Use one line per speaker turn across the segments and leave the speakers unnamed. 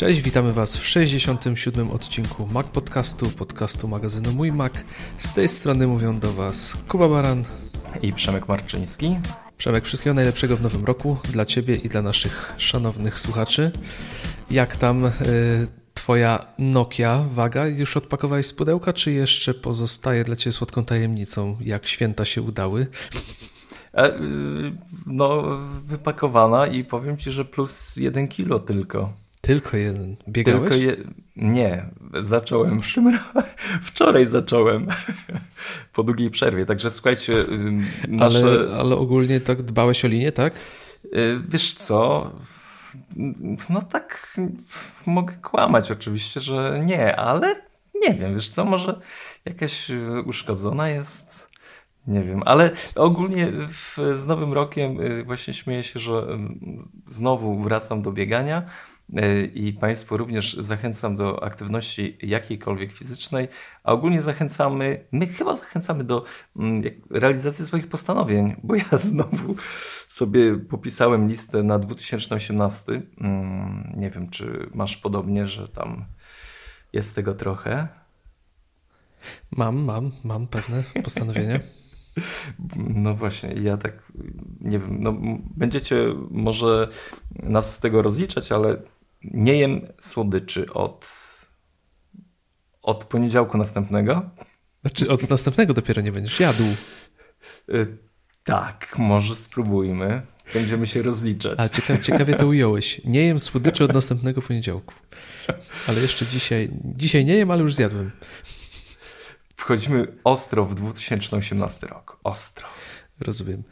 Cześć, witamy Was w 67. odcinku Mac Podcastu, podcastu magazynu Mój Mac. Z tej strony mówią do Was Kuba Baran
i Przemek Marczyński.
Przemek, wszystkiego najlepszego w nowym roku dla Ciebie i dla naszych szanownych słuchaczy. Jak tam y, Twoja Nokia waga? Już odpakowałeś z pudełka, czy jeszcze pozostaje dla Ciebie słodką tajemnicą, jak święta się udały?
E, y, no, wypakowana i powiem Ci, że plus jeden kilo tylko.
Tylko jeden. Biegałeś? Tylko je...
Nie, zacząłem. Wczoraj zacząłem. po długiej przerwie. Także słuchajcie.
Nasze... Ale, ale ogólnie tak dbałeś o linię, tak?
Y, wiesz co? No tak, mogę kłamać oczywiście, że nie, ale nie wiem, wiesz co, może jakaś uszkodzona jest. Nie wiem, ale ogólnie w, z Nowym Rokiem y, właśnie śmieję się, że znowu wracam do biegania i Państwu również zachęcam do aktywności jakiejkolwiek fizycznej, a ogólnie zachęcamy, my chyba zachęcamy do mm, realizacji swoich postanowień, bo ja znowu sobie popisałem listę na 2018. Mm, nie wiem, czy masz podobnie, że tam jest tego trochę.
Mam, mam, mam pewne postanowienia.
No właśnie, ja tak nie wiem, no będziecie może nas z tego rozliczać, ale nie jem słodyczy od, od poniedziałku następnego.
Znaczy od następnego dopiero nie będziesz jadł.
Y, tak, może spróbujmy. Będziemy się rozliczać.
A ciekawie, ciekawie to ująłeś. Nie jem słodyczy od następnego poniedziałku. Ale jeszcze dzisiaj, dzisiaj nie jem, ale już zjadłem.
Wchodzimy ostro w 2018 rok. Ostro.
Rozumiem.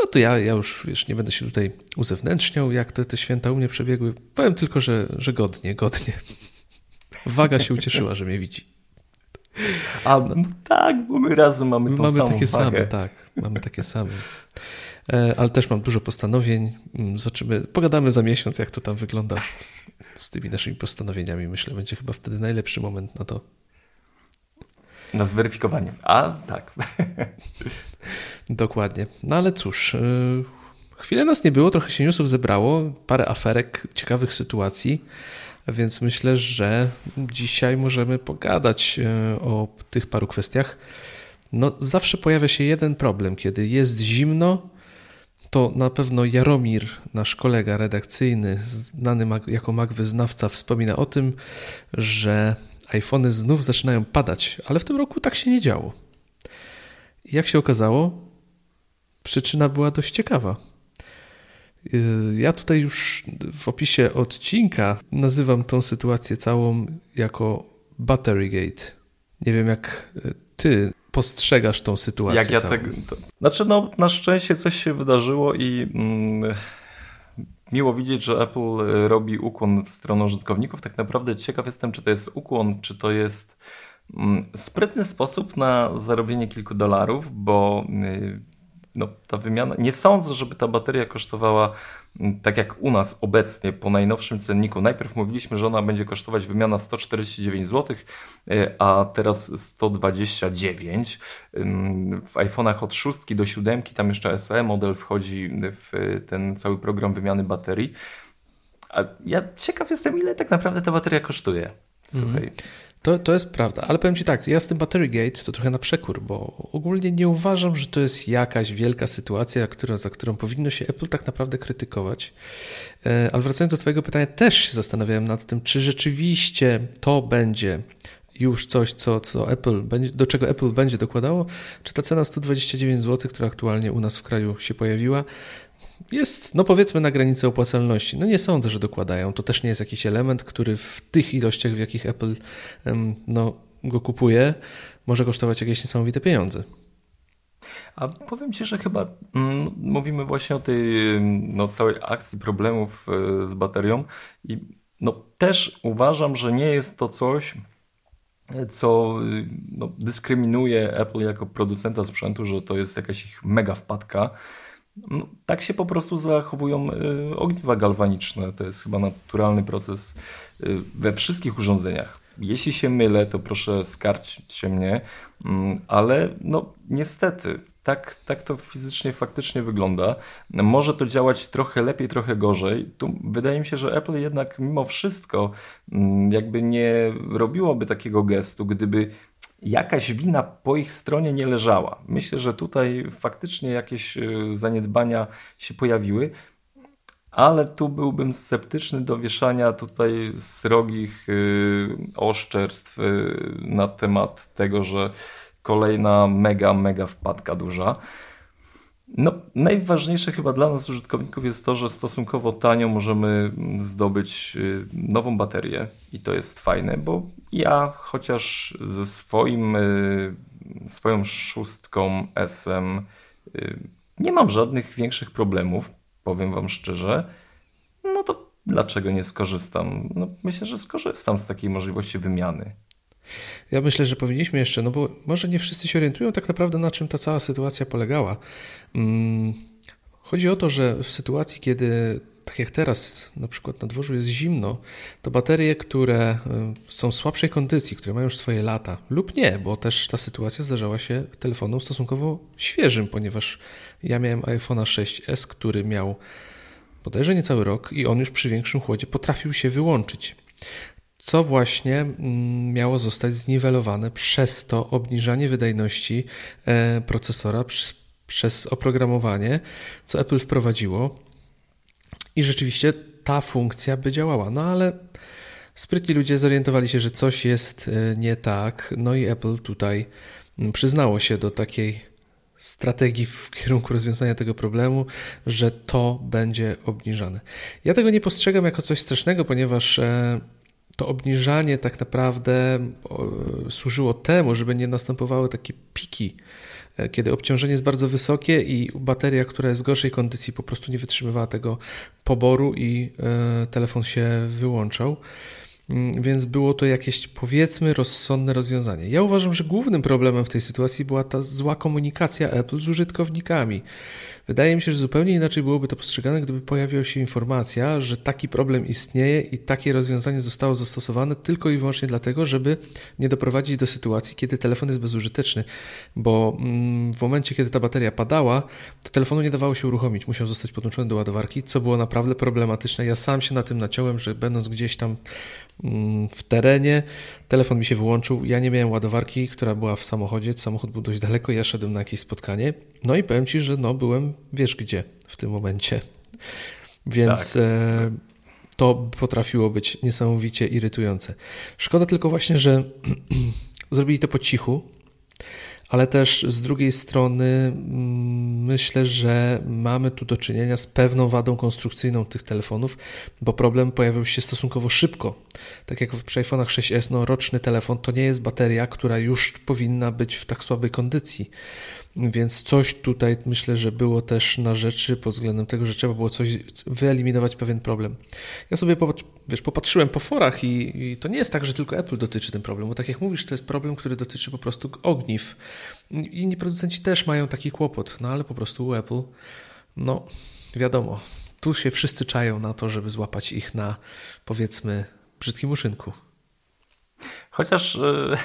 No to ja, ja już wiesz, nie będę się tutaj uzewnętrzniał, jak te, te święta u mnie przebiegły. Powiem tylko, że, że godnie, godnie. Waga się ucieszyła, że mnie widzi.
A no, tak, bo my razem mamy tą
Mamy
samą
takie
wagę.
same, tak. Mamy takie same. E, ale też mam dużo postanowień. Mm, zobaczymy, pogadamy za miesiąc, jak to tam wygląda z tymi naszymi postanowieniami. Myślę, będzie chyba wtedy najlepszy moment na to.
Na zweryfikowanie. A tak.
Dokładnie. No ale cóż, yy, chwilę nas nie było, trochę się newsów zebrało, parę aferek, ciekawych sytuacji, więc myślę, że dzisiaj możemy pogadać yy, o tych paru kwestiach. No, zawsze pojawia się jeden problem, kiedy jest zimno, to na pewno Jaromir, nasz kolega redakcyjny, znany jako mag wyznawca, wspomina o tym, że iPhony znów zaczynają padać, ale w tym roku tak się nie działo. Jak się okazało, przyczyna była dość ciekawa. Yy, ja tutaj już w opisie odcinka nazywam tą sytuację całą jako Batterygate. Nie wiem, jak ty postrzegasz tą sytuację. Jak ja tak.
To, znaczy, no, na szczęście coś się wydarzyło i. Mm, miło widzieć, że Apple e, robi ukłon w stronę użytkowników. Tak naprawdę ciekaw jestem, czy to jest ukłon, czy to jest mm, sprytny sposób na zarobienie kilku dolarów, bo y, no, ta wymiana. Nie sądzę, żeby ta bateria kosztowała mm, tak jak u nas obecnie po najnowszym cenniku. Najpierw mówiliśmy, że ona będzie kosztować wymiana 149 zł, y, a teraz 129. W iPhone'ach od 6 do 7, tam jeszcze SE model wchodzi w ten cały program wymiany baterii. A ja ciekaw jestem, ile tak naprawdę ta bateria kosztuje. Słuchaj. Mm.
To, to jest prawda, ale powiem Ci tak, ja z tym Battery Gate to trochę na przekór, bo ogólnie nie uważam, że to jest jakaś wielka sytuacja, która, za którą powinno się Apple tak naprawdę krytykować. E, ale wracając do Twojego pytania, też się zastanawiałem nad tym, czy rzeczywiście to będzie już coś, co, co Apple będzie, do czego Apple będzie dokładało, czy ta cena 129 zł, która aktualnie u nas w kraju się pojawiła, jest, no powiedzmy, na granicy opłacalności. No nie sądzę, że dokładają. To też nie jest jakiś element, który w tych ilościach, w jakich Apple no, go kupuje, może kosztować jakieś niesamowite pieniądze.
A powiem Ci, że chyba mm, mówimy właśnie o tej no, całej akcji problemów e, z baterią i no, też uważam, że nie jest to coś, co no, dyskryminuje Apple jako producenta sprzętu, że to jest jakaś ich mega wpadka. No, tak się po prostu zachowują y, ogniwa galwaniczne. To jest chyba naturalny proces y, we wszystkich urządzeniach. Jeśli się mylę, to proszę skarćcie mnie, mm, ale no niestety tak, tak to fizycznie faktycznie wygląda. Może to działać trochę lepiej, trochę gorzej. Tu wydaje mi się, że Apple jednak mimo wszystko mm, jakby nie robiłoby takiego gestu, gdyby jakaś wina po ich stronie nie leżała. Myślę, że tutaj faktycznie jakieś y, zaniedbania się pojawiły, ale tu byłbym sceptyczny do wieszania tutaj srogich y, oszczerstw y, na temat tego, że kolejna mega, mega wpadka duża. No, najważniejsze chyba dla nas użytkowników jest to, że stosunkowo tanio możemy zdobyć y, nową baterię i to jest fajne, bo ja chociaż ze swoim, y, swoją szóstką SM y, nie mam żadnych większych problemów, powiem Wam szczerze, no to dlaczego nie skorzystam? No, myślę, że skorzystam z takiej możliwości wymiany.
Ja myślę, że powinniśmy jeszcze, no bo może nie wszyscy się orientują tak naprawdę na czym ta cała sytuacja polegała. Mm, chodzi o to, że w sytuacji, kiedy tak jak teraz na przykład na dworzu jest zimno, to baterie, które y, są w słabszej kondycji, które mają już swoje lata, lub nie, bo też ta sytuacja zdarzała się telefonom stosunkowo świeżym, ponieważ ja miałem iPhone'a 6s, który miał bodajże niecały rok i on już przy większym chłodzie potrafił się wyłączyć co właśnie mm, miało zostać zniwelowane przez to obniżanie wydajności e, procesora przez oprogramowanie, co Apple wprowadziło. I rzeczywiście ta funkcja by działała. No ale sprytni ludzie zorientowali się, że coś jest e, nie tak. No i Apple tutaj mm, przyznało się do takiej strategii w kierunku rozwiązania tego problemu, że to będzie obniżane. Ja tego nie postrzegam jako coś strasznego, ponieważ e, to obniżanie tak naprawdę służyło temu, żeby nie następowały takie piki, e, kiedy obciążenie jest bardzo wysokie i bateria, która jest w gorszej kondycji, po prostu nie wytrzymywała tego poboru i e, telefon się wyłączał. Mm, więc było to jakieś, powiedzmy, rozsądne rozwiązanie. Ja uważam, że głównym problemem w tej sytuacji była ta zła komunikacja Apple z użytkownikami. Wydaje mi się, że zupełnie inaczej byłoby to postrzegane, gdyby pojawiła się informacja, że taki problem istnieje i takie rozwiązanie zostało zastosowane tylko i wyłącznie dlatego, żeby nie doprowadzić do sytuacji, kiedy telefon jest bezużyteczny, bo mm, w momencie, kiedy ta bateria padała, to telefonu nie dawało się uruchomić, musiał zostać podłączony do ładowarki, co było naprawdę problematyczne. Ja sam się na tym naciąłem, że będąc gdzieś tam mm, w terenie, telefon mi się wyłączył, ja nie miałem ładowarki, która była w samochodzie, samochód był dość daleko, ja szedłem na jakieś spotkanie, no i powiem Ci, że no byłem wiesz gdzie w tym momencie. Więc tak. e, to potrafiło być niesamowicie irytujące. Szkoda tylko właśnie, że zrobili to po cichu, ale też z drugiej strony mm, myślę, że mamy tu do czynienia z pewną wadą konstrukcyjną tych telefonów, bo problem pojawił się stosunkowo szybko. Tak jak przy iPhone'ach 6s, no roczny telefon to nie jest bateria, która już powinna być w tak słabej kondycji. Więc coś tutaj myślę, że było też na rzeczy pod względem tego, że trzeba było coś wyeliminować pewien problem. Ja sobie wiesz, popatrzyłem po forach i, i, to nie jest tak, że tylko Apple dotyczy ten problem, bo tak jak mówisz, to jest problem, który dotyczy po prostu ogniw. Inni producenci też mają taki kłopot, no ale po prostu u Apple, no wiadomo, tu się wszyscy czają na to, żeby złapać ich na powiedzmy brzydkim uszynku.
Chociaż. Yy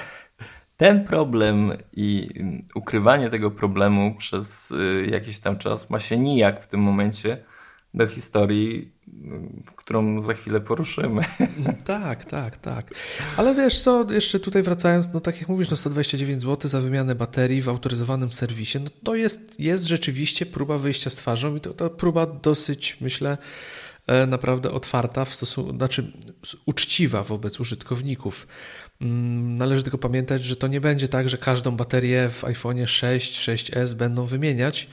ten problem i ukrywanie tego problemu przez y, jakiś tam czas ma się nijak w tym momencie do historii, którą za chwilę poruszymy.
Tak, tak, tak. Ale wiesz co, jeszcze tutaj wracając, no tak jak mówisz, no 129 zł za wymianę baterii w autoryzowanym serwisie, no to jest, jest rzeczywiście próba wyjścia z twarzą i to ta próba dosyć, myślę, e, naprawdę otwarta, w stosunku, znaczy uczciwa wobec użytkowników. Mm, należy tylko pamiętać, że to nie będzie tak, że każdą baterię w iPhone 6, 6s będą wymieniać.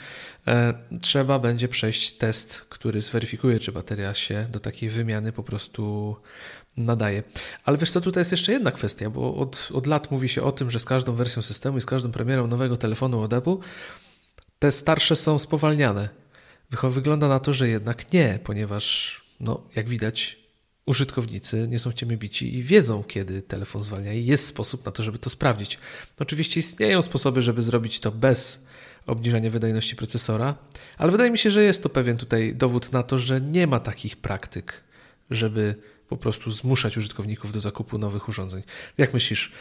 E, trzeba będzie przejść test, który zweryfikuje, czy bateria się do takiej wymiany po prostu nadaje. Ale wiesz co, tutaj jest jeszcze jedna kwestia, bo od, od lat mówi się o tym, że z każdą wersją systemu i z każdą premierą nowego telefonu od Apple te starsze są spowalniane. Wygląda na to, że jednak nie, ponieważ no, jak widać użytkownicy nie są w bici i wiedzą, kiedy telefon zwalnia i jest sposób na to, żeby to sprawdzić. Oczywiście istnieją sposoby, żeby zrobić to bez obniżania wydajności procesora, ale wydaje mi się, że jest to pewien tutaj dowód na to, że nie ma takich praktyk, żeby po prostu zmuszać użytkowników do zakupu nowych urządzeń. Jak myślisz,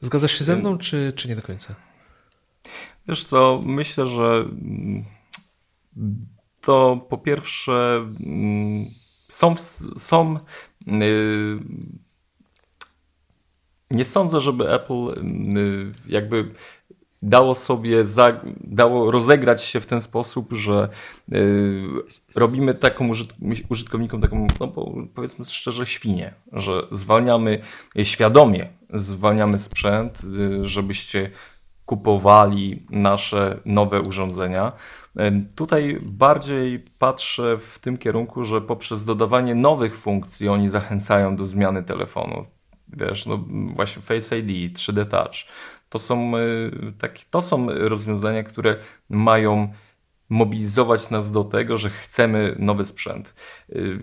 zgadzasz się ze mną, czy, czy nie do końca?
Wiesz co, myślę, że to po pierwsze mm, są, są y, nie sądzę, żeby Apple y, jakby dało sobie, za, dało rozegrać się w ten sposób, że y, robimy taką użytkownikom taką, no powiedzmy szczerze, świnie, że zwalniamy świadomie, zwalniamy sprzęt, żebyście kupowali nasze nowe urządzenia. Tutaj bardziej patrzę w tym kierunku, że poprzez dodawanie nowych funkcji oni zachęcają do zmiany telefonu. Wiesz, no właśnie Face ID, 3D Touch. To są, takie, to są rozwiązania, które mają mobilizować nas do tego, że chcemy nowy sprzęt.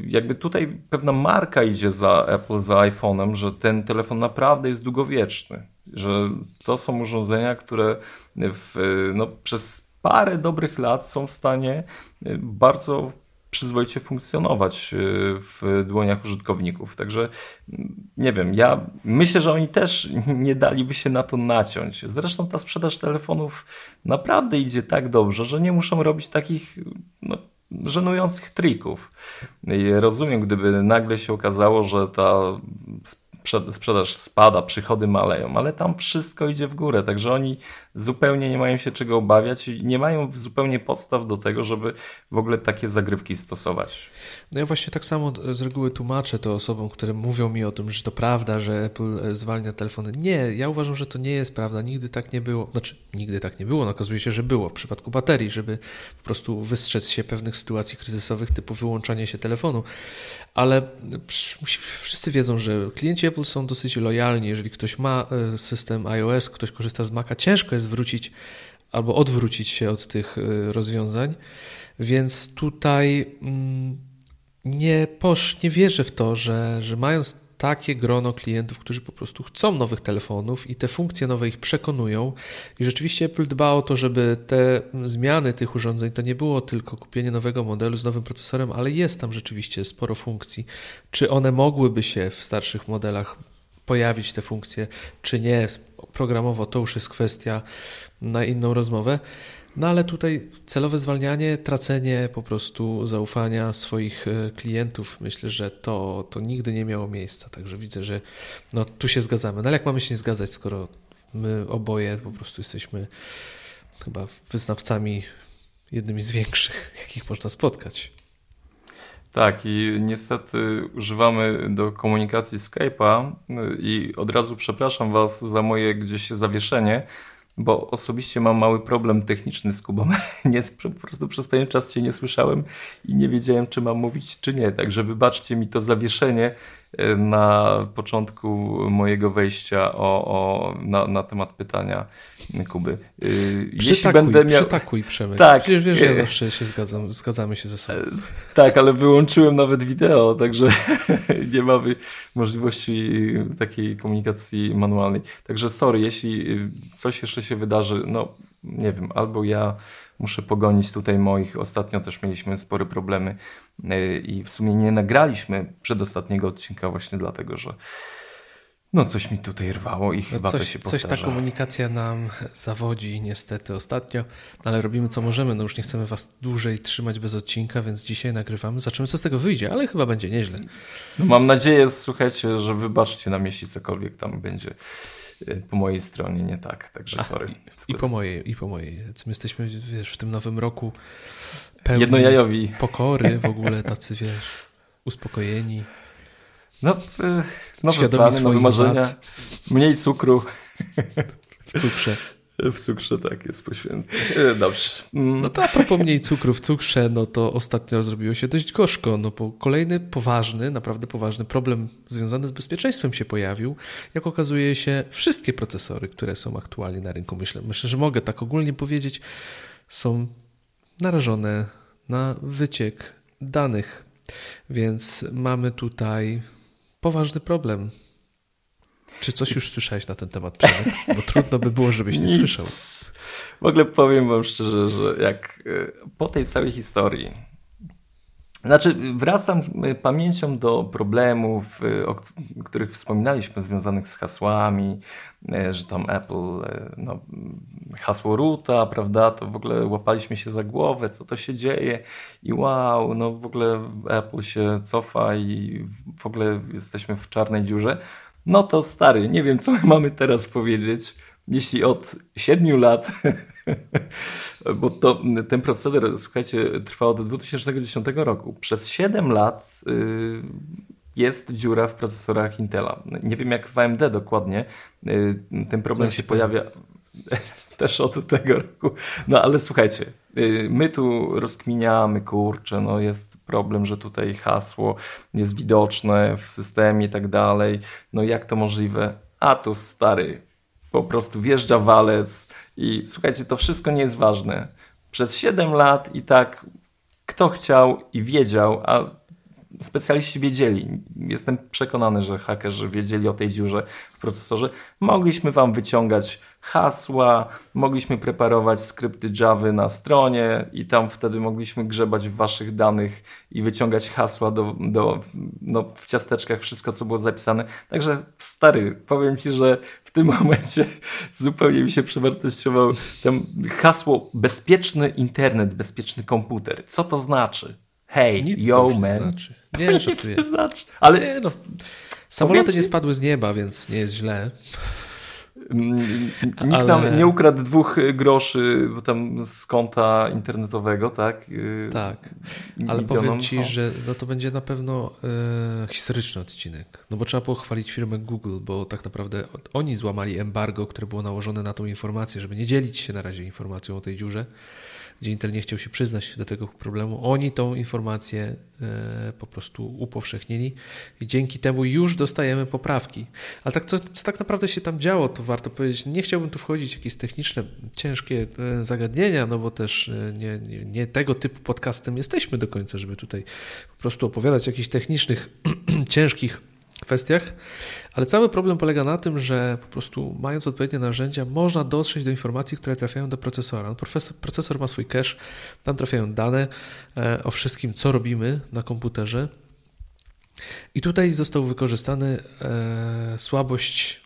Jakby tutaj pewna marka idzie za Apple, za iPhone'em, że ten telefon naprawdę jest długowieczny, że to są urządzenia, które w, no, przez parę dobrych lat są w stanie y, bardzo przyzwoicie funkcjonować y, w dłoniach użytkowników. Także mm, nie wiem, ja myślę, że oni też nie daliby się na to naciąć. Zresztą ta sprzedaż telefonów naprawdę idzie tak dobrze, że nie muszą robić takich no, żenujących trików. I rozumiem, gdyby nagle się okazało, że ta sprzedaż spada, przychody maleją, ale tam wszystko idzie w górę, także oni zupełnie nie mają się czego obawiać i nie mają zupełnie podstaw do tego, żeby w ogóle takie zagrywki stosować.
No ja właśnie tak samo z reguły tłumaczę to osobom, które mówią mi o tym, że to prawda, że Apple e, zwalnia telefony. Nie, ja uważam, że to nie jest prawda. Nigdy tak nie było. Znaczy, nigdy tak nie było. No, okazuje się, że było w przypadku baterii, żeby po prostu wystrzec się pewnych sytuacji kryzysowych, typu wyłączanie się telefonu. Ale wszyscy wiedzą, że klienci Apple są dosyć lojalni. Jeżeli ktoś ma e, system iOS, ktoś korzysta z Maca, ciężko jest zwrócić albo odwrócić się od tych e, rozwiązań. Więc tutaj mm, nie, posz, nie wierzę w to, że, że mając takie grono klientów, którzy po prostu chcą nowych telefonów i te funkcje nowe ich przekonują. I rzeczywiście Apple dba o to, żeby te zmiany tych urządzeń to nie było tylko kupienie nowego modelu z nowym procesorem, ale jest tam rzeczywiście sporo funkcji. Czy one mogłyby się w starszych modelach pojawić, te funkcje, czy nie? Programowo to już jest kwestia na inną rozmowę. No ale tutaj celowe zwalnianie, tracenie po prostu zaufania swoich e, klientów, myślę, że to, to nigdy nie miało miejsca. Także widzę, że no, tu się zgadzamy. No ale jak mamy się nie zgadzać, skoro my oboje po prostu jesteśmy chyba wyznawcami jednymi z większych, jakich można spotkać.
Tak, i niestety używamy do komunikacji Skype'a i od razu przepraszam Was za moje gdzieś zawieszenie, bo osobiście mam mały problem techniczny z Kubą. Nie, po prostu przez pewien czas Cię nie słyszałem i nie wiedziałem, czy mam mówić, czy nie. Także wybaczcie mi to zawieszenie na początku mojego wejścia o, o, na, na temat pytania Kuby.
Jeśli przytakuj, będę miał... przytakuj Przemek. Tak. Przecież wiesz, że ja zawsze się zgadzam, zgadzamy się ze sobą.
Tak, ale wyłączyłem nawet wideo, także nie mamy możliwości takiej komunikacji manualnej. Także sorry, jeśli coś jeszcze się wydarzy, no nie wiem, albo ja muszę pogonić tutaj moich. Ostatnio też mieliśmy spore problemy e, i w sumie nie nagraliśmy przedostatniego odcinka właśnie dlatego, że no coś mi tutaj rwało i chyba
coś,
to się powtarza.
Coś ta komunikacja nam zawodzi niestety ostatnio, no ale robimy co możemy. No już nie chcemy was dłużej trzymać bez odcinka, więc dzisiaj nagrywamy. Zobaczymy co z tego wyjdzie, ale chyba będzie nieźle.
No mam nadzieję, słuchajcie, że wybaczcie nam, jeśli cokolwiek tam będzie po mojej stronie nie tak, także sorry.
I, I, po mojej, i po mojej. My jesteśmy, wiesz, w tym nowym roku pełni
Jednojajowi.
pokory w ogóle, tacy, wiesz, uspokojeni.
No, y, nowe plany, nowe marzenia, wad. mniej cukru.
W cukrze.
W cukrze tak jest poświęcony. Dobrze.
Mm. No to a propos mniej cukru w cukrze, no to ostatnio zrobiło się dość gorzko, no bo kolejny poważny, naprawdę poważny problem związany z bezpieczeństwem się pojawił. Jak okazuje się, wszystkie procesory, które są aktualnie na rynku, myślę, myślę, że mogę tak ogólnie powiedzieć, są narażone na wyciek danych. Więc mamy tutaj poważny problem czy coś już słyszałeś na ten temat, Przemek? Bo trudno by było, żebyś nie słyszał.
W ogóle powiem wam szczerze, że jak e, po tej całej historii Znaczy, wracam y, pamięcią do problemów, y, o których wspominaliśmy, związanych z hasłami, y, że tam Apple, no, hasło roota, prawda, to w ogóle łapaliśmy się za głowę, co to się dzieje i wow, no w ogóle Apple się cofa i w ogóle jesteśmy w czarnej dziurze. No to stary, nie wiem, co my mamy teraz powiedzieć, jeśli od siedmiu lat Bo to, ten proceder, słuchajcie, trwał od 2010 roku. Przez 7 lat y, jest dziura w procesorach Intela. Nie wiem jak w AMD dokładnie. Y, ten problem się pojawia też od tego roku. No ale słuchajcie, my tu rozkminiamy, kurczę, no jest problem, że tutaj hasło jest widoczne w systemie i tak dalej. No jak to możliwe? A tu stary, po prostu wjeżdża walec, i słuchajcie, to wszystko nie jest ważne. Przez 7 lat i tak kto chciał i wiedział, a specjaliści wiedzieli, jestem przekonany, że hakerzy wiedzieli o tej dziurze w procesorze, mogliśmy wam wyciągać hasła, mogliśmy preparować skrypty Java na stronie i tam wtedy mogliśmy grzebać w waszych danych i wyciągać hasła do, do, no, w ciasteczkach, wszystko co było zapisane. Także stary, powiem ci, że w tym momencie zupełnie mi się przewartościował tam hasło bezpieczny internet, bezpieczny komputer. Co to znaczy? Hej,
Nic
yo
to
man.
Znaczy. Nie,
Nic nie znaczy. Ale nie, no,
samoloty nie spadły z nieba, więc nie jest źle.
Nikt Ale... nam nie ukradł dwóch groszy tam z konta internetowego, tak?
Y, tak, ale powiem Ci, że no to będzie na pewno e, historyczny odcinek, no bo trzeba pochwalić firmę Google, bo tak naprawdę oni złamali embargo, które było nałożone na tą informację, żeby nie dzielić się na razie informacją o tej dziurze gdzie Intel nie chciał się przyznać do tego problemu. Oni tą informację e, po prostu upowszechnili i dzięki temu już dostajemy poprawki. Ale tak, co, co tak naprawdę się tam działo, to warto powiedzieć. Nie chciałbym tu wchodzić w jakieś techniczne, ciężkie e, zagadnienia, no bo też e, nie, nie, nie tego typu podcastem jesteśmy do końca, żeby tutaj po prostu opowiadać o jakichś technicznych, ciężkich kwestiach, ale cały problem polega na tym, że po prostu mając odpowiednie narzędzia, można dotrzeć do informacji, które trafiają do procesora. No, procesor ma swój cache, tam trafiają dane e, o wszystkim, co robimy na komputerze. I tutaj został wykorzystany e, słabość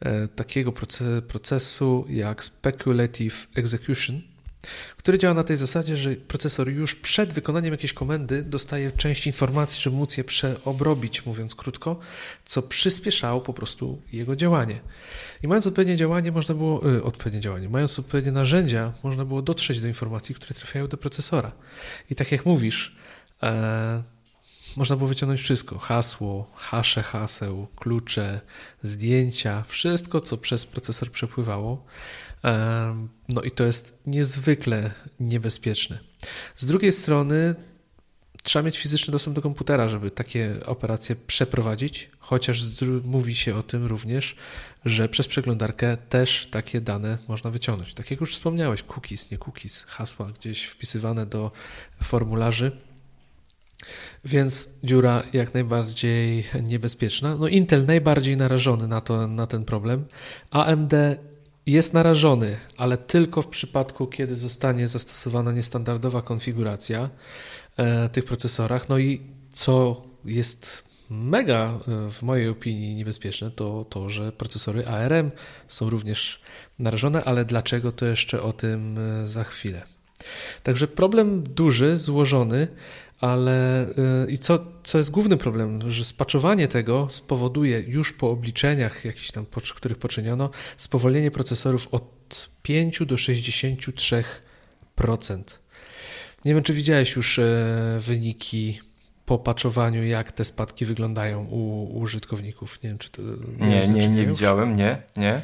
e, takiego procesu jak speculative execution, który działa na tej zasadzie, że procesor już przed wykonaniem jakiejś komendy dostaje część informacji, żeby móc je przeobrobić, mówiąc krótko, co przyspieszało po prostu jego działanie. I mając odpowiednie działanie, można było, y, odpowiednie działanie, mając odpowiednie narzędzia, można było dotrzeć do informacji, które trafiają do procesora. I tak jak mówisz, e, można było wyciągnąć wszystko: hasło, hasze haseł, klucze, zdjęcia, wszystko, co przez procesor przepływało no i to jest niezwykle niebezpieczne. Z drugiej strony trzeba mieć fizyczny dostęp do komputera, żeby takie operacje przeprowadzić, chociaż mówi się o tym również, że przez przeglądarkę też takie dane można wyciągnąć. Tak jak już wspomniałeś, cookies, nie cookies, hasła gdzieś wpisywane do formularzy. Więc dziura jak najbardziej niebezpieczna. No Intel najbardziej narażony na, to, na ten problem. AMD jest narażony, ale tylko w przypadku, kiedy zostanie zastosowana niestandardowa konfiguracja e, tych procesorach. No i co jest mega e, w mojej opinii niebezpieczne, to to, że procesory ARM są również narażone, ale dlaczego to jeszcze o tym e, za chwilę. Także problem duży, złożony, ale y, i co, co jest głównym problemem, że spaczowanie tego spowoduje już po obliczeniach jakichś tam, których poczyniono, spowolnienie procesorów od 5 do 63%. Nie wiem, czy widziałeś już e, wyniki po paczowaniu, jak te spadki wyglądają u, u użytkowników. Nie wiem, czy to.
Nie, nie, nie widziałem, nie, nie.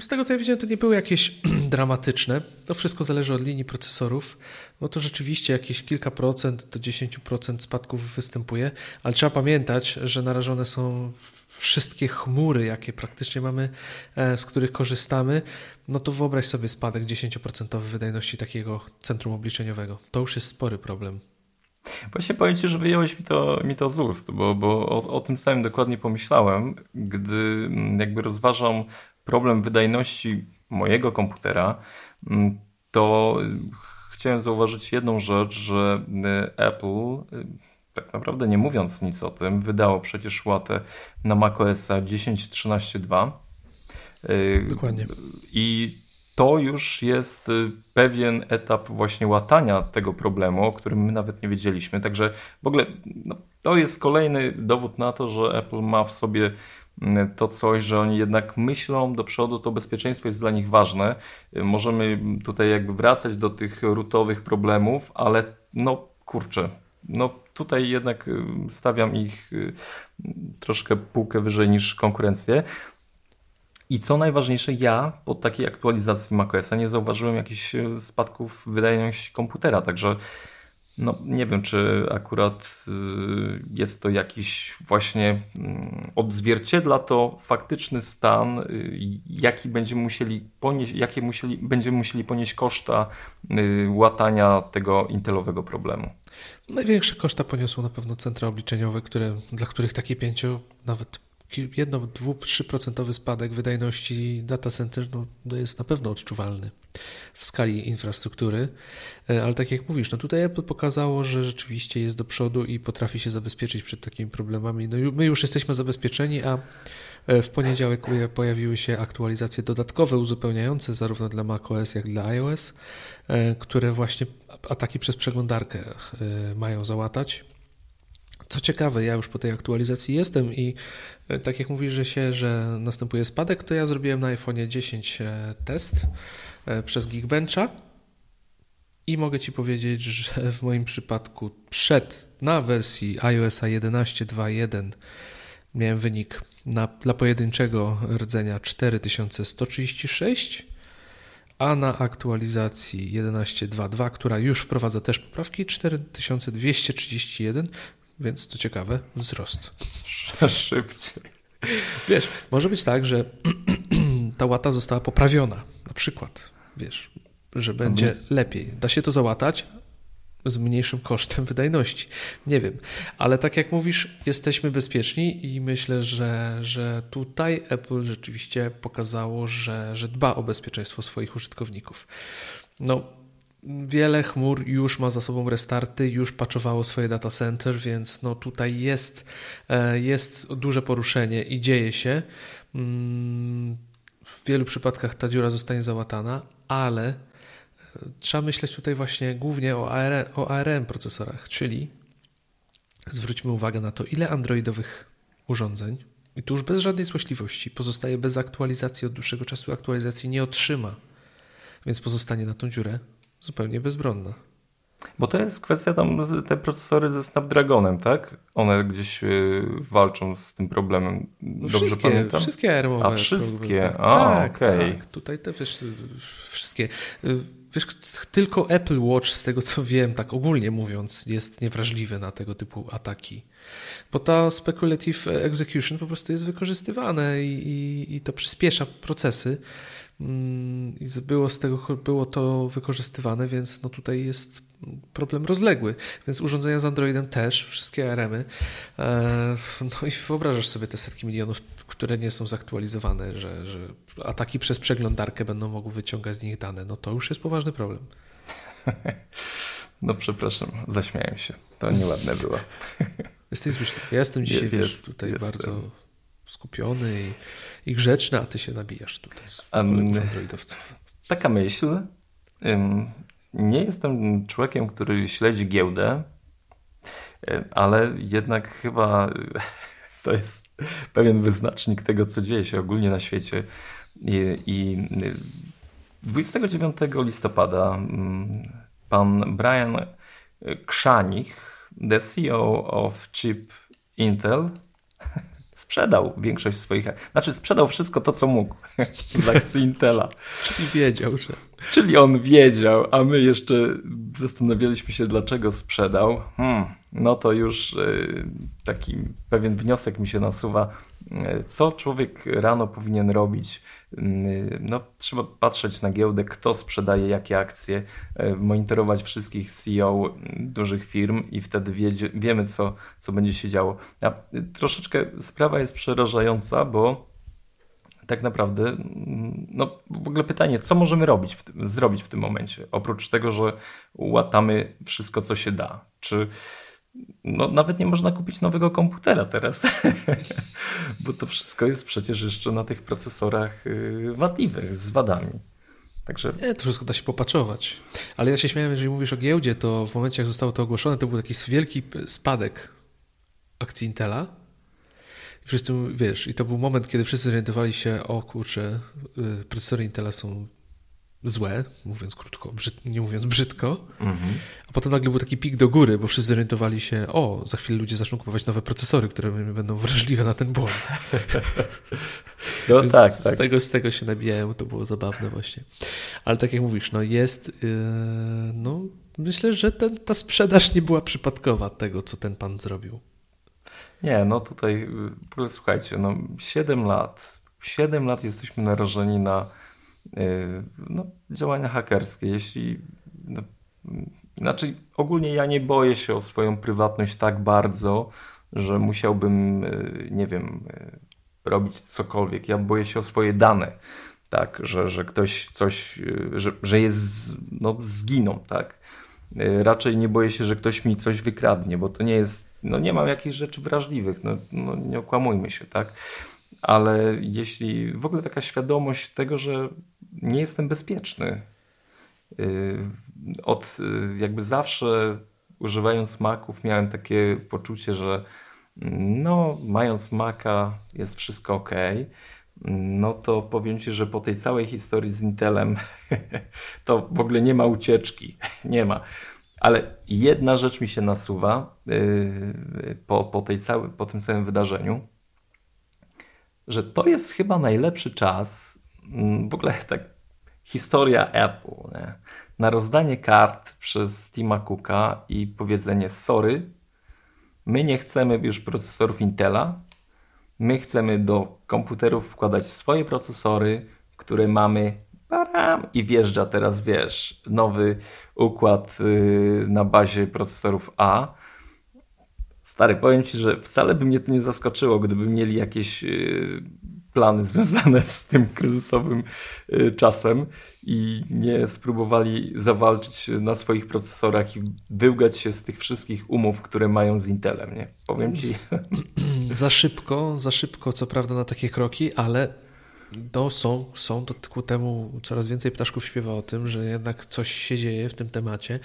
Z tego co ja widziałem, to nie były jakieś dramatyczne. To wszystko zależy od linii procesorów. No to rzeczywiście jakieś kilka procent do 10% spadków występuje, ale trzeba pamiętać, że narażone są wszystkie chmury, jakie praktycznie mamy, e, z których korzystamy. No to wyobraź sobie spadek 10% wydajności takiego centrum obliczeniowego. To już jest spory problem.
Właśnie powiem Ci, że wyjąłeś mi to, mi to z ust, bo, bo o, o tym samym dokładnie pomyślałem, gdy mm, jakby rozważam problem wydajności mojego komputera, mm, to chciałem zauważyć jedną rzecz, że Apple tak naprawdę nie mówiąc nic o tym, wydało przecież łatę na macOSa 10.13.2.
Dokładnie.
I to już jest y, pewien etap właśnie łatania tego problemu, o którym my nawet nie wiedzieliśmy. Także w ogóle no, to jest kolejny dowód na to, że Apple ma w sobie to coś, że oni jednak myślą do przodu, to bezpieczeństwo jest dla nich ważne. Y, możemy tutaj jakby wracać do tych rutowych problemów, ale no kurczę, no tutaj jednak y, stawiam ich troszkę półkę wyżej niż konkurencję. I co najważniejsze, ja po takiej aktualizacji macOSa nie zauważyłem jakichś e, spadków wydajności komputera, także no, nie wiem, czy akurat e, jest to jakiś właśnie mm, odzwierciedla to faktyczny stan, e, jaki będziemy musieli ponieść, jakie musieli, będziemy musieli ponieść koszta łatania tego intelowego problemu.
Największe koszta poniosło na pewno centra obliczeniowe, które, dla których takie pięcio nawet jedno, dwu, trzyprocentowy spadek wydajności data center no, jest na pewno odczuwalny w skali infrastruktury, e, ale tak jak mówisz, no tutaj Apple pokazało, że rzeczywiście jest do przodu i potrafi się zabezpieczyć przed takimi problemami. No my już jesteśmy zabezpieczeni, a e, w poniedziałek pojawiły się aktualizacje dodatkowe, uzupełniające zarówno dla macOS, jak i dla iOS, e, które właśnie ataki przez przeglądarkę mają załatać. Co ciekawe, ja już po tej aktualizacji jestem i e, tak jak mówisz, że się, że następuje spadek, to ja zrobiłem na iPhone 10 e, test e, przez Geekbencha i mogę Ci powiedzieć, że w moim przypadku przed na wersji iOS 11.2.1 miałem wynik na, dla pojedynczego rdzenia 4136, a na aktualizacji 11.2.2, która już wprowadza też poprawki, 4231, więc to ciekawe, wzrost.
Szybciej.
Wiesz, może być tak, że ta łata została poprawiona, na przykład, wiesz, że będzie mhm. lepiej. Da się to załatać z mniejszym kosztem wydajności. Nie wiem, ale tak jak mówisz, jesteśmy bezpieczni i myślę, że, że tutaj Apple rzeczywiście pokazało, że, że dba o bezpieczeństwo swoich użytkowników. No, Wiele chmur już ma za sobą restarty, już patchowało swoje data center, więc no tutaj jest, e, jest duże poruszenie i dzieje się. Mm, w wielu przypadkach ta dziura zostanie załatana, ale e, trzeba myśleć tutaj właśnie głównie o ARM, o ARM procesorach, czyli zwróćmy uwagę na to, ile androidowych urządzeń, i tu już bez żadnej złośliwości, pozostaje bez aktualizacji od dłuższego czasu, aktualizacji nie otrzyma, więc pozostanie na tą dziurę zupełnie bezbronna.
Bo to jest kwestia tam, te procesory ze Snapdragonem, tak? One gdzieś y, walczą z tym problemem. Dobrze
wszystkie,
pamiętam?
Wszystkie ARM-owe.
A wszystkie? A, tak, okay. tak.
Tutaj te wiesz, wszystkie. Y, wiesz, tylko Apple Watch, z tego co wiem, tak ogólnie mówiąc, jest niewrażliwy na tego typu ataki. Bo ta speculative execution po prostu jest wykorzystywane i, i, i to przyspiesza procesy. Mm, i było z tego było to wykorzystywane, więc no tutaj jest problem rozległy. Więc urządzenia z Androidem też, wszystkie ARM-y. E, no i wyobrażasz sobie te setki milionów, które nie są zaktualizowane, że, że ataki przez przeglądarkę będą mogły wyciągać z nich dane. No to już jest poważny problem.
No przepraszam, zaśmiałem się. To nieładne było.
Jesteś złośliwy. Ja jestem dzisiaj, jest, wiesz, tutaj bardzo skupiony i, i grzeczny, a ty się nabijasz tutaj z um, androidowców.
Taka myśl. Nie jestem człowiekiem, który śledzi giełdę, ale jednak chyba to jest pewien wyznacznik tego, co dzieje się ogólnie na świecie. I, i 29 listopada pan Brian Krzanich, the CEO of Chip Intel, sprzedał większość swoich, znaczy sprzedał wszystko to, co mógł akcji Intela.
Czyli wiedział, że...
Czyli on wiedział, a my jeszcze zastanawialiśmy się, dlaczego sprzedał. Hmm, no to już y, taki pewien wniosek mi się nasuwa. Co człowiek rano powinien robić, no, trzeba patrzeć na giełdę, kto sprzedaje jakie akcje, e, monitorować wszystkich CEO dużych firm i wtedy wiedzie, wiemy, co, co będzie się działo. A troszeczkę sprawa jest przerażająca, bo tak naprawdę, mm, no w ogóle pytanie, co możemy robić w tym, zrobić w tym momencie? Oprócz tego, że łatamy wszystko, co się da. Czy no, nawet nie można kupić nowego komputera teraz, bo to wszystko jest przecież jeszcze na tych procesorach y, wadliwych z wadami.
Także... Nie, to wszystko da się popaczować. Ale ja się śmiałem, jeżeli mówisz o giełdzie, to w momencie, jak zostało to ogłoszone, to był taki wielki spadek akcji Intela. I wszyscy, wiesz, i to był moment, kiedy wszyscy zorientowali się, o kurczę, y, procesory Intela są złe, mówiąc krótko, brzyd, nie mówiąc brzydko, mhm. a potem nagle był taki pik do góry, bo wszyscy zorientowali się, o, za chwilę ludzie zaczną kupować nowe procesory, które będą wrażliwe na ten błąd.
No tak,
z,
tak.
Z tego, z tego się nabijałem, to było zabawne właśnie. Ale tak jak mówisz, no jest, yy, no myślę, że ten, ta sprzedaż nie była przypadkowa tego, co ten pan zrobił.
Nie, no tutaj, ogóle słuchajcie, no 7 lat, 7 lat jesteśmy narażeni na no, działania hakerskie. Jeśli, no, znaczy ogólnie ja nie boję się o swoją prywatność tak bardzo, że musiałbym, y, nie wiem, y, robić cokolwiek. Ja boję się o swoje dane, tak, że, że ktoś coś, że, że jest, no, zginą, tak. Raczej nie boję się, że ktoś mi coś wykradnie, bo to nie jest, no nie mam jakichś rzeczy wrażliwych, no, no nie okłamujmy się, tak ale jeśli w ogóle taka świadomość tego, że nie jestem bezpieczny. Y, od y, jakby zawsze używając maków miałem takie poczucie, że no, mając maka jest wszystko ok. No to powiem Ci, że po tej całej historii z Intelem to w ogóle nie ma ucieczki. Nie ma. Ale jedna rzecz mi się nasuwa y, po, po, tej całej, po tym całym wydarzeniu że to jest chyba najlepszy czas, mm, w ogóle tak historia Apple, nie? na rozdanie kart przez Tima Cooka i powiedzenie sorry, my nie chcemy już procesorów Intela, my chcemy do komputerów wkładać swoje procesory, które mamy. I wjeżdża teraz, wiesz, nowy układ y, na bazie procesorów A Stary, powiem ci, że wcale by mnie to nie zaskoczyło, gdyby mieli jakieś y, plany związane z tym kryzysowym y, czasem i nie spróbowali zawalczyć na swoich procesorach i wyłgać się z tych wszystkich umów, które mają z Intelem, nie? Powiem ci.
Za szybko, za szybko, co prawda, na takie kroki, ale to są, są to ku temu coraz więcej ptaszków śpiewa o tym, że jednak coś się dzieje w tym temacie,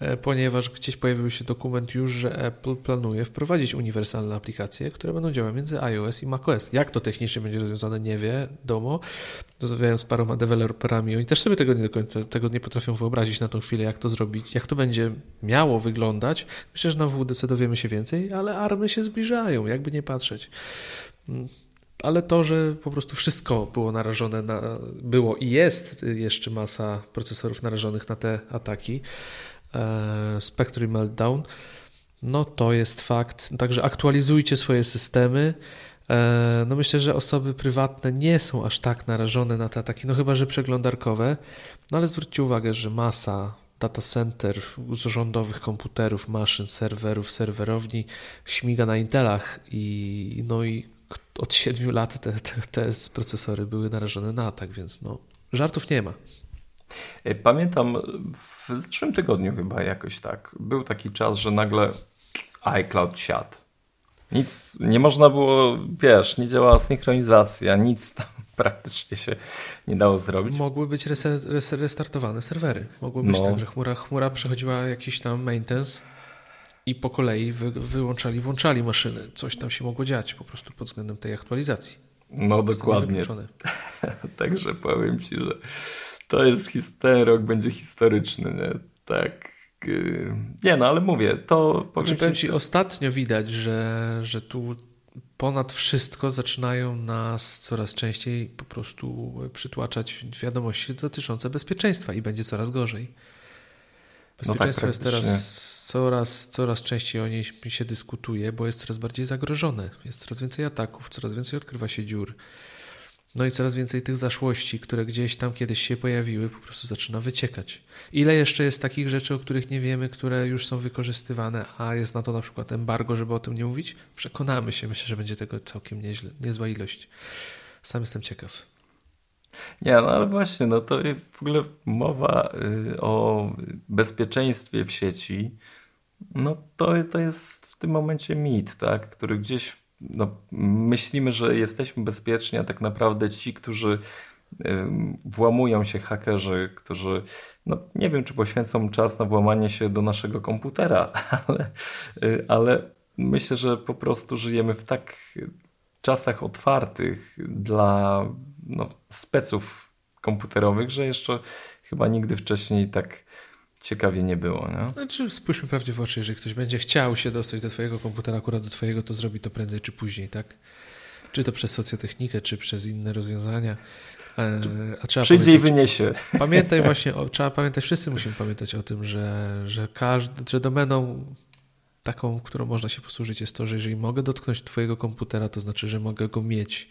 e, ponieważ gdzieś pojawił się dokument już, że Apple planuje wprowadzić uniwersalne aplikacje, które będą działały między iOS i macOS. Jak to technicznie będzie rozwiązane, nie wie domo. Rozmawiałem z paroma deweloperami, oni też sobie tego nie do końca tego nie potrafią wyobrazić na tą chwilę, jak to zrobić, jak to będzie miało wyglądać. Myślę, że na WDC dowiemy się więcej, ale army się zbliżają, jakby nie patrzeć ale to, że po prostu wszystko było narażone na, było i jest jeszcze masa procesorów narażonych na te ataki, e, Spectre Meltdown, no to jest fakt. Także aktualizujcie swoje systemy. E, no myślę, że osoby prywatne nie są aż tak narażone na te ataki, no chyba, że przeglądarkowe, no ale zwróćcie uwagę, że masa data center, rządowych komputerów, maszyn, serwerów, serwerowni śmiga na Intelach i no i od 7 lat te, te, te procesory były narażone na atak, więc no, żartów nie ma.
E, pamiętam w zeszłym tygodniu chyba jakoś tak. Był taki czas, że nagle iCloud siadł. Nic, nie można było, wiesz, nie działała synchronizacja, nic tam praktycznie się nie dało zrobić.
Mogły być restartowane serwery. Mogło być no. tak, że chmura, chmura przechodziła jakiś tam maintenance i po kolei wy, wyłączali, włączali maszyny. Coś tam się mogło dziać po prostu pod względem tej aktualizacji.
No dokładnie. Także powiem Ci, że to jest, ten rok będzie historyczny, nie? Tak. Y, nie no, ale mówię, to
powiem, znaczy, powiem Ci, ostatnio widać, że, że tu ponad wszystko zaczynają nas coraz częściej po prostu przytłaczać wiadomości dotyczące bezpieczeństwa i będzie coraz gorzej. Bezpieczeństwo no tak, jest teraz coraz, coraz częściej o niej się dyskutuje, bo jest coraz bardziej zagrożone. Jest coraz więcej ataków, coraz więcej odkrywa się dziur. No i coraz więcej tych zaszłości, które gdzieś tam kiedyś się pojawiły, po prostu zaczyna wyciekać. Ile jeszcze jest takich rzeczy, o których nie wiemy, które już są wykorzystywane, a jest na to na przykład embargo, żeby o tym nie mówić? Przekonamy się, myślę, że będzie tego całkiem nieźle, niezła ilość. Sam jestem ciekaw.
Nie, no ale właśnie, no to w ogóle mowa y, o bezpieczeństwie w sieci, no to, to jest w tym momencie mit, tak, który gdzieś no, myślimy, że jesteśmy bezpieczni, a tak naprawdę ci, którzy włamują się hakerzy, którzy, no nie wiem, czy poświęcą czas na włamanie się do naszego komputera, ale, y, ale myślę, że po prostu żyjemy w tak czasach otwartych dla no, speców komputerowych, że jeszcze chyba nigdy wcześniej tak ciekawie nie było. Nie?
Znaczy, spójrzmy prawdzie w oczy, jeżeli ktoś będzie chciał się dostać do twojego komputera, akurat do twojego, to zrobi to prędzej czy później, tak? Czy to przez socjotechnikę, czy przez inne rozwiązania.
E, a trzeba Przyjdzie i wyniesie.
Pamiętaj właśnie, o, trzeba pamiętać, wszyscy musimy pamiętać o tym, że, że, każdy, że domeną taką, którą można się posłużyć jest to, że jeżeli mogę dotknąć twojego komputera, to znaczy, że mogę go mieć.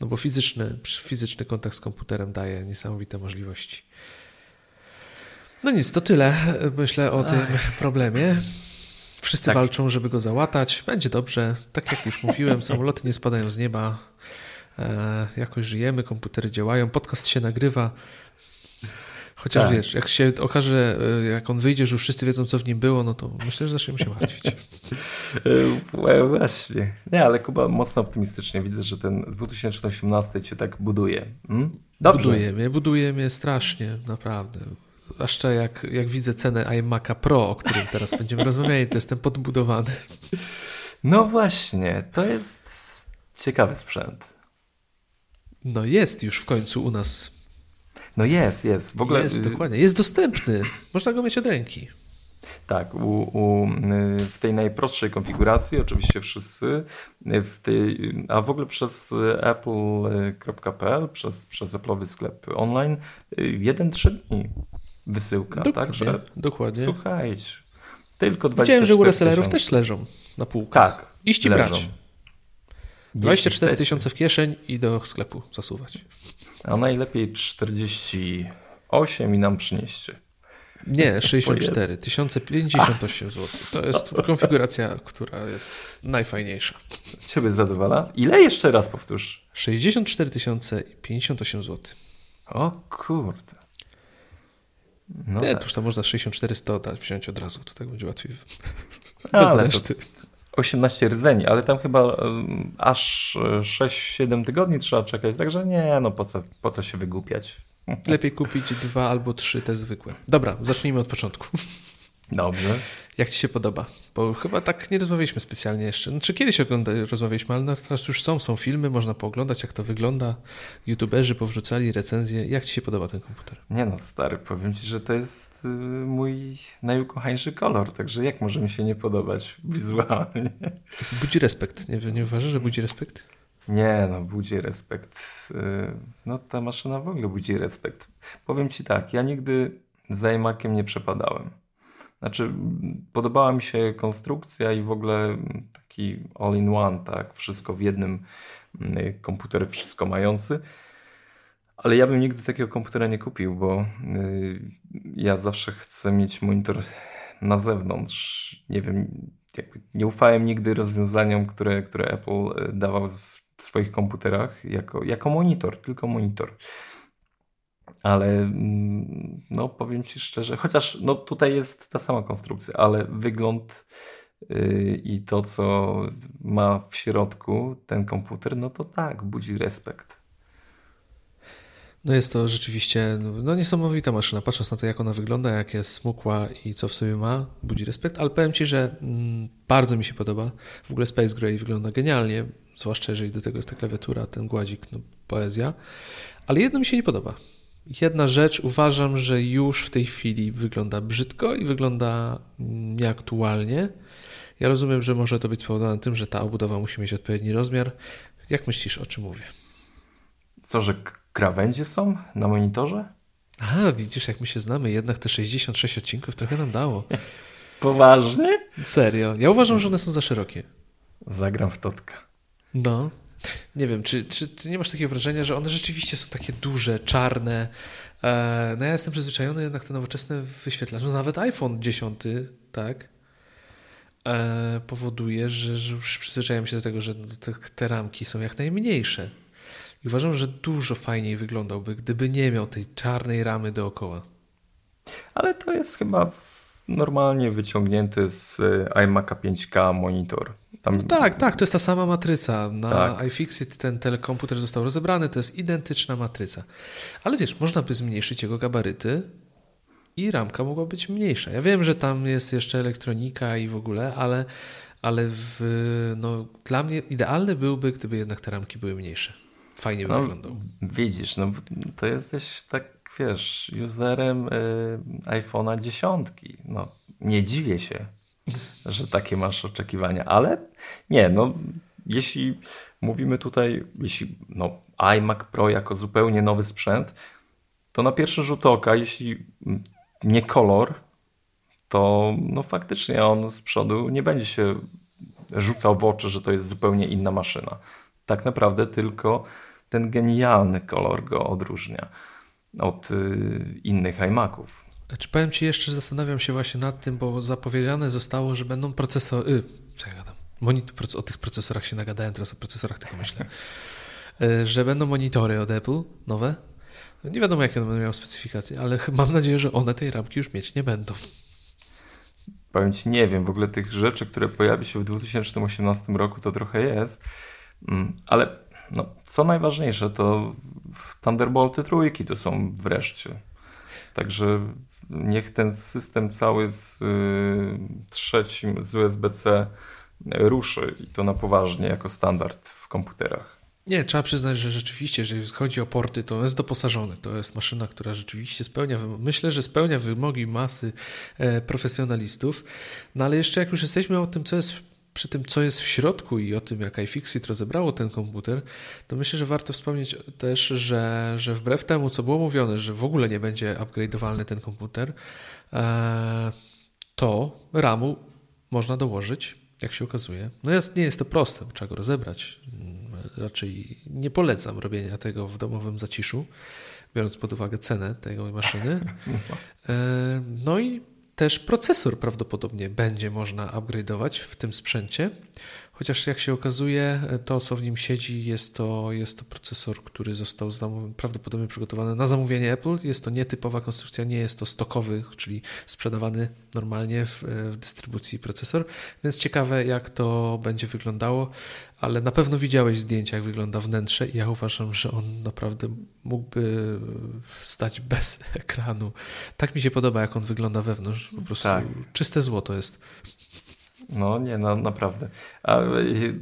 No bo fizyczny, fizyczny kontakt z komputerem daje niesamowite możliwości. No nic, to tyle myślę o tym problemie. Wszyscy tak. walczą, żeby go załatać. Będzie dobrze. Tak jak już mówiłem, samoloty nie spadają z nieba. E, jakoś żyjemy, komputery działają, podcast się nagrywa. Chociaż tak. wiesz, jak się okaże, e, jak on wyjdzie, że już wszyscy wiedzą, co w nim było, no to myślę, że zaczniemy się martwić.
E, właśnie. Nie, ale Kuba mocno optymistycznie. Widzę, że ten 2018 cię tak buduje. Hmm?
Dobrze. Buduje mnie, buduje mnie strasznie, naprawdę. Zwłaszcza jak, jak widzę cenę iMac'a Pro, o którym teraz będziemy rozmawiali, to jestem podbudowany.
No właśnie, to jest ciekawy sprzęt.
No jest już w końcu u nas.
No jest, jest. W ogóle...
Jest, y, dokładnie. Jest dostępny. Można go mieć od ręki.
Tak, u, u, y, w tej najprostszej konfiguracji, oczywiście wszyscy, y, w tej, a w ogóle przez apple.pl, przez, przez Apple'owy sklep online, 1-3 dni wysyłka.
Dokładnie,
Także
dokładnie.
Słuchajcie, tylko 20
Widziałem, że u resellerów też leżą na półkach.
Tak.
Iść i brać. 24 tysiące w kieszeń i do sklepu zasuwać.
A najlepiej 48 i nam przynieście.
Nie, 64, 1058 zł. To jest konfiguracja, która jest najfajniejsza.
Ciebie zadowala? Ile jeszcze raz powtórz?
64 058 zł.
O kurde.
No nie, tak. tuż tam można 64 100 dać, wziąć od razu, to tak będzie łatwiej. Bez Ale reszty. To
18 rdzeni, ale tam chyba aż 6-7 tygodni trzeba czekać, także nie, no po co, po co się wygłupiać.
Lepiej kupić dwa albo trzy te zwykłe. Dobra, zacznijmy od początku.
Dobrze.
Jak ci się podoba? Bo chyba tak nie rozmawialiśmy specjalnie jeszcze. Czy znaczy, kiedyś ogląda, rozmawialiśmy, ale teraz już są, są filmy, można pooglądać, jak to wygląda. YouTuberzy powrzucali recenzje. Jak ci się podoba ten komputer?
Nie no, stary, powiem ci, że to jest y, mój najukochańszy kolor, także jak może mi się nie podobać wizualnie?
Budzi respekt. Nie, nie uważasz, że budzi respekt?
Nie, no budzi respekt. Y, no ta maszyna w ogóle budzi respekt. Powiem ci tak, ja nigdy za iMaciem nie przepadałem. Znaczy, podobała mi się konstrukcja i w ogóle taki all-in-one, tak, wszystko w jednym mm, komputer, wszystko mający. Ale ja bym nigdy takiego komputera nie kupił, bo y, ja zawsze chcę mieć monitor na zewnątrz. Nie wiem, nie ufałem nigdy rozwiązaniom, które, które Apple y, dawał w swoich komputerach jako, jako monitor, tylko monitor ale mm, no powiem Ci szczerze, chociaż no tutaj jest ta sama konstrukcja, ale wygląd yy, i to, co ma w środku ten komputer, no to tak, budzi respekt.
No jest to rzeczywiście no niesamowita maszyna. Patrząc na to, jak ona wygląda, jak jest smukła i co w sobie ma, budzi respekt. Ale powiem Ci, że mm, bardzo mi się podoba. W ogóle Space Gray wygląda genialnie, zwłaszcza jeżeli do tego jest ta klawiatura, ten gładzik, no poezja. Ale jedno mi się nie podoba. Jedna rzecz uważam, że już w tej chwili wygląda brzydko i wygląda nieaktualnie. Ja rozumiem, że może to być spowodowane tym, że ta obudowa musi mieć odpowiedni rozmiar. Jak myślisz, o czym mówię?
Co, że krawędzie są na monitorze?
A, widzisz, jak my się znamy, jednak te 66 odcinków trochę nam dało.
Poważnie?
Serio. Ja uważam, że one są za szerokie.
Zagram w totka.
No. Nie wiem, czy, czy, nie masz takiego wrażenia, że one rzeczywiście są takie duże, czarne? E, no ja jestem przyzwyczajony jednak te nowoczesne wyświetlacze. No nawet iPhone 10, tak, e, powoduje, że, już przyzwyczajam się do tego, że te ramki są jak najmniejsze. I uważam, że dużo fajniej wyglądałby, gdyby nie miał tej czarnej ramy dookoła.
Ale to jest chyba normalnie wyciągnięty z y, iMac'a 5K monitor.
Tam... No tak, tak, to jest ta sama matryca. Na tak. iFixit ten telekomputer został rozebrany, to jest identyczna matryca. Ale wiesz, można by zmniejszyć jego gabaryty i ramka mogła być mniejsza. Ja wiem, że tam jest jeszcze elektronika i w ogóle, ale, ale w, no, dla mnie idealny byłby, gdyby jednak te ramki były mniejsze. Fajnie by
no,
wyglądał.
Widzisz, no to jesteś tak, wiesz, userem y, iPhone'a dziesiątki. No, nie dziwię się, że takie masz oczekiwania, ale nie, no jeśli mówimy tutaj, jeśli no, iMac Pro jako zupełnie nowy sprzęt, to na pierwszy rzut oka, jeśli nie kolor, to no faktycznie on z przodu nie będzie się rzucał w oczy, że to jest zupełnie inna maszyna. Tak naprawdę tylko ten genialny kolor go odróżnia od y, innych iMaców.
Czy powiem Ci jeszcze, zastanawiam się właśnie nad tym, bo zapowiedziane zostało, że będą procesory. Yy, co ja gadam? Monitor, o tych procesorach się nagadałem, teraz o procesorach tylko myślę. Yy, że będą monitory od Apple nowe. Nie wiadomo, jakie one będą miały specyfikacje, ale mam nadzieję, że one tej ramki już mieć nie będą.
Powiem Ci, nie wiem, w ogóle tych rzeczy, które pojawi się w 2018 roku, to trochę jest, mm, ale no, co najważniejsze, to Thunderbolty trójki to są wreszcie. Także niech ten system cały z y, trzecim z USB-C ruszy i to na poważnie jako standard w komputerach.
Nie, trzeba przyznać, że rzeczywiście, jeżeli chodzi o porty, to jest doposażony. To jest maszyna, która rzeczywiście spełnia, myślę, że spełnia wymogi masy e, profesjonalistów. No ale jeszcze jak już jesteśmy o tym, co jest przy tym, co jest w środku i o tym, jak iFixit rozebrało ten komputer, to myślę, że warto wspomnieć też, że, że wbrew temu, co było mówione, że w ogóle nie będzie upgrade'owalny ten komputer, e, to RAMu można dołożyć, jak się okazuje. No jest, nie jest to proste, trzeba go rozebrać. Raczej nie polecam robienia tego w domowym zaciszu, biorąc pod uwagę cenę tej maszyny. E, no i też procesor prawdopodobnie będzie można upgrade'ować w tym sprzęcie, chociaż jak się okazuje, to co w nim siedzi jest to, jest to procesor, który został prawdopodobnie przygotowany na zamówienie Apple. Jest to nietypowa konstrukcja, nie jest to stokowy, czyli sprzedawany normalnie w, w dystrybucji procesor, więc ciekawe jak to będzie wyglądało, ale na pewno widziałeś zdjęcia, jak wygląda wnętrze i ja uważam, że on naprawdę mógłby stać bez ekranu. Tak mi się podoba, jak on wygląda wewnątrz. Po prostu tak. czyste złoto jest.
No nie, no, naprawdę. A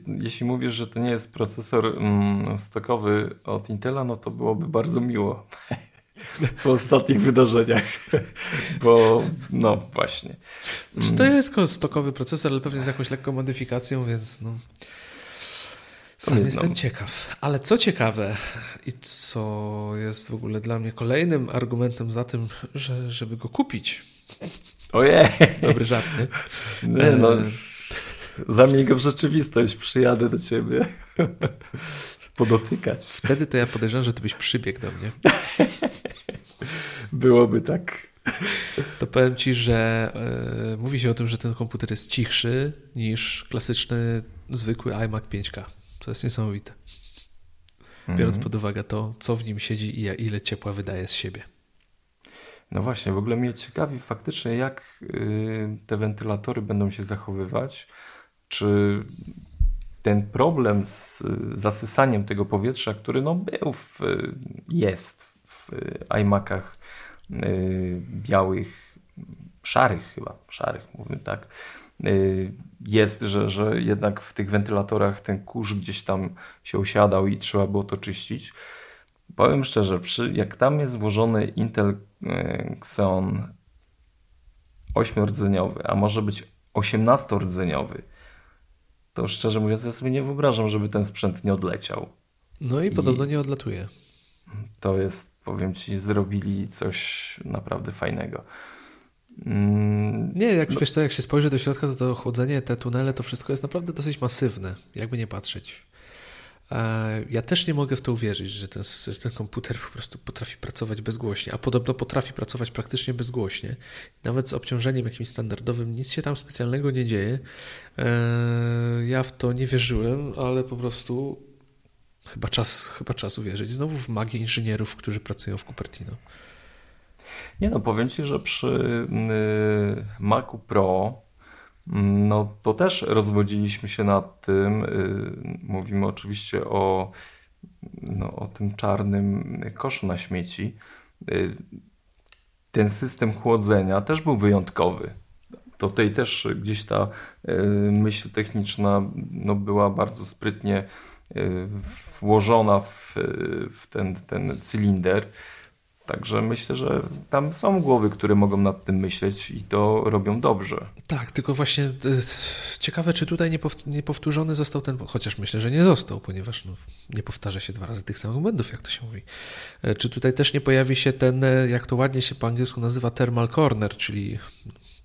jeśli mówisz, że to nie jest procesor mm, stokowy od Intela, no to byłoby bardzo miło po ostatnich wydarzeniach. Bo no właśnie.
Czy to jest stokowy procesor, ale pewnie z jakąś lekką modyfikacją, więc no. Sam no. jestem ciekaw. Ale co ciekawe i co jest w ogóle dla mnie kolejnym argumentem za tym, że, żeby go kupić.
Ojej.
Dobry żart, nie?
nie no, e, Zamień go w rzeczywistość, przyjadę do ciebie. Podotykać.
Wtedy to ja podejrzewam, że ty byś przybiegł do mnie.
Byłoby tak.
To powiem ci, że y, mówi się o tym, że ten komputer jest cichszy niż klasyczny, zwykły iMac 5K. To jest niesamowite. Biorąc mm -hmm. pod uwagę to, co w nim siedzi i ile ciepła wydaje z siebie.
No właśnie, w ogóle mnie ciekawi faktycznie, jak y, te wentylatory będą się zachowywać. Czy ten problem z zasysaniem tego powietrza, który no był, w, jest w iMacach y, białych, szarych chyba, szarych mówimy tak, y, jest, że, że jednak w tych wentylatorach ten kurz gdzieś tam się osiadał i trzeba było to czyścić. Powiem szczerze, przy, jak tam jest włożony Intel y, Xeon 8-rdzeniowy, a może być 18-rdzeniowy, to szczerze mówiąc, ja sobie nie wyobrażam, żeby ten sprzęt nie odleciał.
No i, I podobno nie odlatuje.
To jest, powiem ci, zrobili coś naprawdę fajnego. Mm,
nie, jak no. wiesz co, jak się spojrzy do środka, to to chłodzenie, te tunele, to wszystko jest naprawdę dosyć masywne, jakby nie patrzeć. Ja też nie mogę w to uwierzyć, że ten, że ten komputer po prostu potrafi pracować bezgłośnie, a podobno potrafi pracować praktycznie bezgłośnie. Nawet z obciążeniem jakimś standardowym nic się tam specjalnego nie dzieje. Ja w to nie wierzyłem, ale po prostu chyba czas, chyba czas uwierzyć znowu w magię inżynierów, którzy pracują w Cupertino.
Nie no, powiem Ci, że przy y, Macu Pro no to też rozwodziliśmy się nad tym. Y, mówimy oczywiście o, no, o tym czarnym koszu na śmieci. Y, ten system chłodzenia też był wyjątkowy. Tutaj też gdzieś ta myśl techniczna no, była bardzo sprytnie włożona w, w ten, ten cylinder. Także myślę, że tam są głowy, które mogą nad tym myśleć i to robią dobrze.
Tak, tylko właśnie e, ciekawe, czy tutaj nie powtórzony został ten, chociaż myślę, że nie został, ponieważ no, nie powtarza się dwa razy tych samych błędów, jak to się mówi. E, czy tutaj też nie pojawi się ten, e, jak to ładnie się po angielsku nazywa, thermal corner, czyli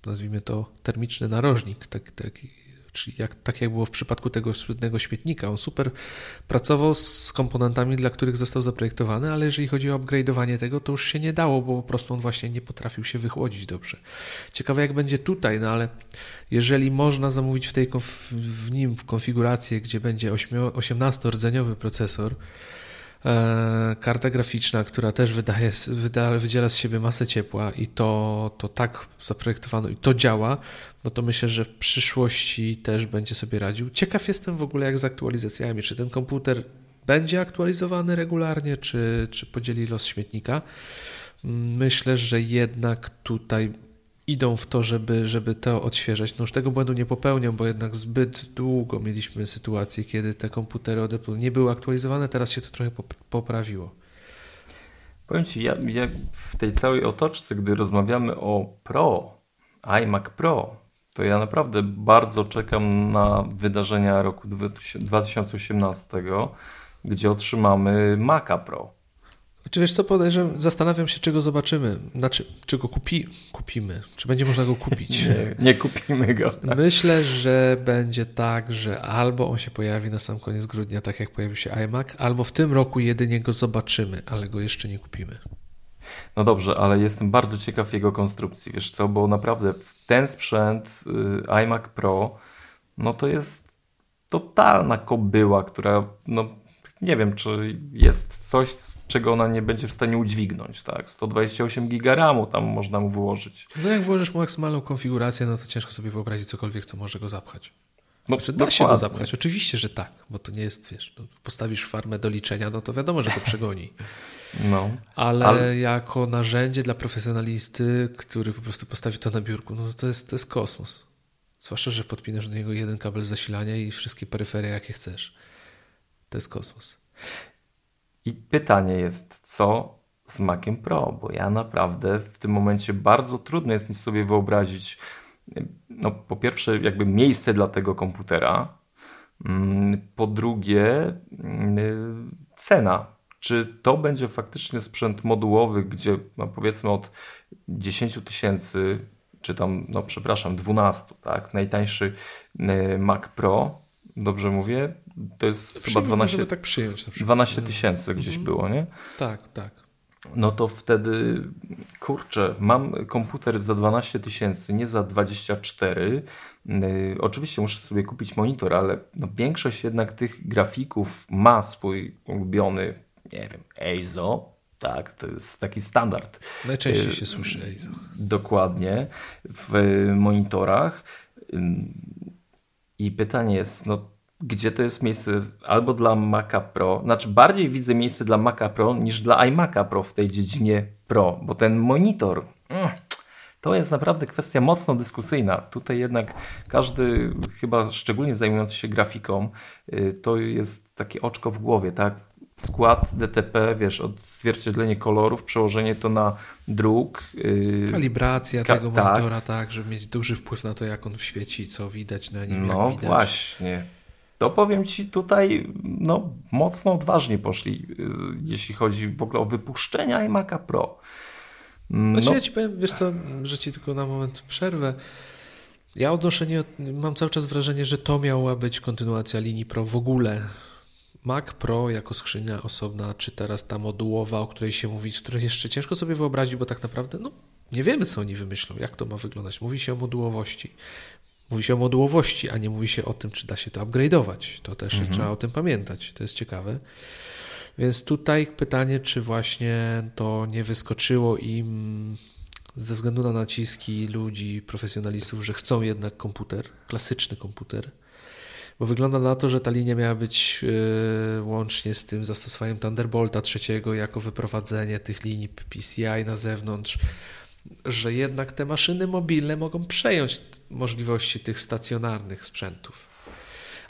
nazwijmy to termiczny narożnik, taki, taki czyli jak, tak jak było w przypadku tego słynnego śmietnika. On super pracował z komponentami, dla których został zaprojektowany, ale jeżeli chodzi o upgrade'owanie tego, to już się nie dało, bo po prostu on właśnie nie potrafił się wychłodzić dobrze. Ciekawe jak będzie tutaj, no ale jeżeli można zamówić w, tej, w nim w konfigurację, gdzie będzie 18-rdzeniowy procesor, karta graficzna, która też wydaje, wyda, wydziela z siebie masę ciepła i to, to tak zaprojektowano i to działa, no to myślę, że w przyszłości też będzie sobie radził. Ciekaw jestem w ogóle jak z aktualizacjami, czy ten komputer będzie aktualizowany regularnie, czy, czy podzieli los śmietnika. Myślę, że jednak tutaj idą w to, żeby, żeby to odświeżać. No już tego błędu nie popełnią, bo jednak zbyt długo mieliśmy sytuację, kiedy te komputery od Apple nie były aktualizowane, teraz się to trochę poprawiło.
Powiem Ci, ja, ja w tej całej otoczce, gdy rozmawiamy o Pro, iMac Pro, to ja naprawdę bardzo czekam na wydarzenia roku 2018, gdzie otrzymamy Maca Pro.
Czy wiesz co, podejrzewam, zastanawiam się, czego zobaczymy. Znaczy, czy go kupi, kupimy, czy będzie można go kupić.
nie, nie kupimy go.
Myślę, że będzie tak, że albo on się pojawi na sam koniec grudnia, tak jak pojawił się iMac, albo w tym roku jedynie go zobaczymy, ale go jeszcze nie kupimy.
No dobrze, ale jestem bardzo ciekaw jego konstrukcji, wiesz co, bo naprawdę ten sprzęt y, iMac Pro, no to jest totalna kobyła, która no nie wiem, czy jest coś, czego ona nie będzie w stanie udźwignąć, tak? 128 giga RAMu tam można mu wyłożyć.
No jak włożysz mu maksymalną konfigurację, no to ciężko sobie wyobrazić cokolwiek, co może go zapchać. No, znaczy, da się go zapchać, oczywiście, że tak, bo to nie jest, wiesz, no, postawisz farmę do liczenia, no to wiadomo, że go przegoni. No, ale, ale, jako narzędzie dla profesjonalisty, który po prostu postawi to na biurku, no to jest, to jest kosmos. Zwłaszcza, że podpinasz do niego jeden kabel zasilania i wszystkie peryferie, jakie chcesz. To jest kosmos.
I pytanie jest, co z Maciem Pro? Bo ja naprawdę w tym momencie bardzo trudno jest mi sobie wyobrazić, no po pierwsze, jakby miejsce dla tego komputera, mm, po drugie, mm, cena. Czy to będzie faktycznie sprzęt modułowy, gdzie no powiedzmy od 10 tysięcy, czy tam, no przepraszam, 12, tak? Najtańszy y, Mac Pro, dobrze mówię, to jest chyba 12,
tak przyjąć
12 tysięcy gdzieś mhm. było, nie?
Tak, tak.
No to wtedy, kurczę, mam komputer za 12 tysięcy, nie za 24. Yy, oczywiście muszę sobie kupić monitor, ale no większość jednak tych grafików ma swój ulubiony, nie wiem, EIZO, tak, to jest taki standard.
Najczęściej yy, się słyszy EIZO.
Dokładnie, w monitorach. I pytanie jest, no gdzie to jest miejsce albo dla Maca Pro, znaczy bardziej widzę miejsce dla Maca Pro niż dla iMac'a Pro w tej dziedzinie Pro, bo ten monitor mm, to jest naprawdę kwestia mocno dyskusyjna. Tutaj jednak każdy, chyba szczególnie zajmujący się grafiką, y, to jest takie oczko w głowie, tak? Skład DTP, wiesz, odzwierciedlenie kolorów, przełożenie to na druk.
Y, Kalibracja Ka tego tak. monitora, tak, żeby mieć duży wpływ na to, jak on świeci, co widać na nim,
no,
jak widać.
właśnie to powiem Ci tutaj no, mocno odważnie poszli, y, jeśli chodzi w ogóle o wypuszczenia iMac'a Pro.
No. Znaczy ja Ci powiem, wiesz co, że Ci tylko na moment przerwę. Ja odnoszę nie, mam cały czas wrażenie, że to miała być kontynuacja linii Pro w ogóle. Mac Pro jako skrzynia osobna, czy teraz ta modułowa, o której się mówi, której jeszcze ciężko sobie wyobrazić, bo tak naprawdę no, nie wiemy, co oni wymyślą, jak to ma wyglądać. Mówi się o modułowości. Mówi się o modułowości, a nie mówi się o tym, czy da się to upgrade'ować. To też mhm. trzeba o tym pamiętać. To jest ciekawe. Więc tutaj pytanie, czy właśnie to nie wyskoczyło im ze względu na naciski ludzi, profesjonalistów, że chcą jednak komputer, klasyczny komputer, bo wygląda na to, że ta linia miała być yy, łącznie z tym zastosowaniem Thunderbolta trzeciego jako wyprowadzenie tych linii PCI na zewnątrz, że jednak te maszyny mobilne mogą przejąć możliwości tych stacjonarnych sprzętów.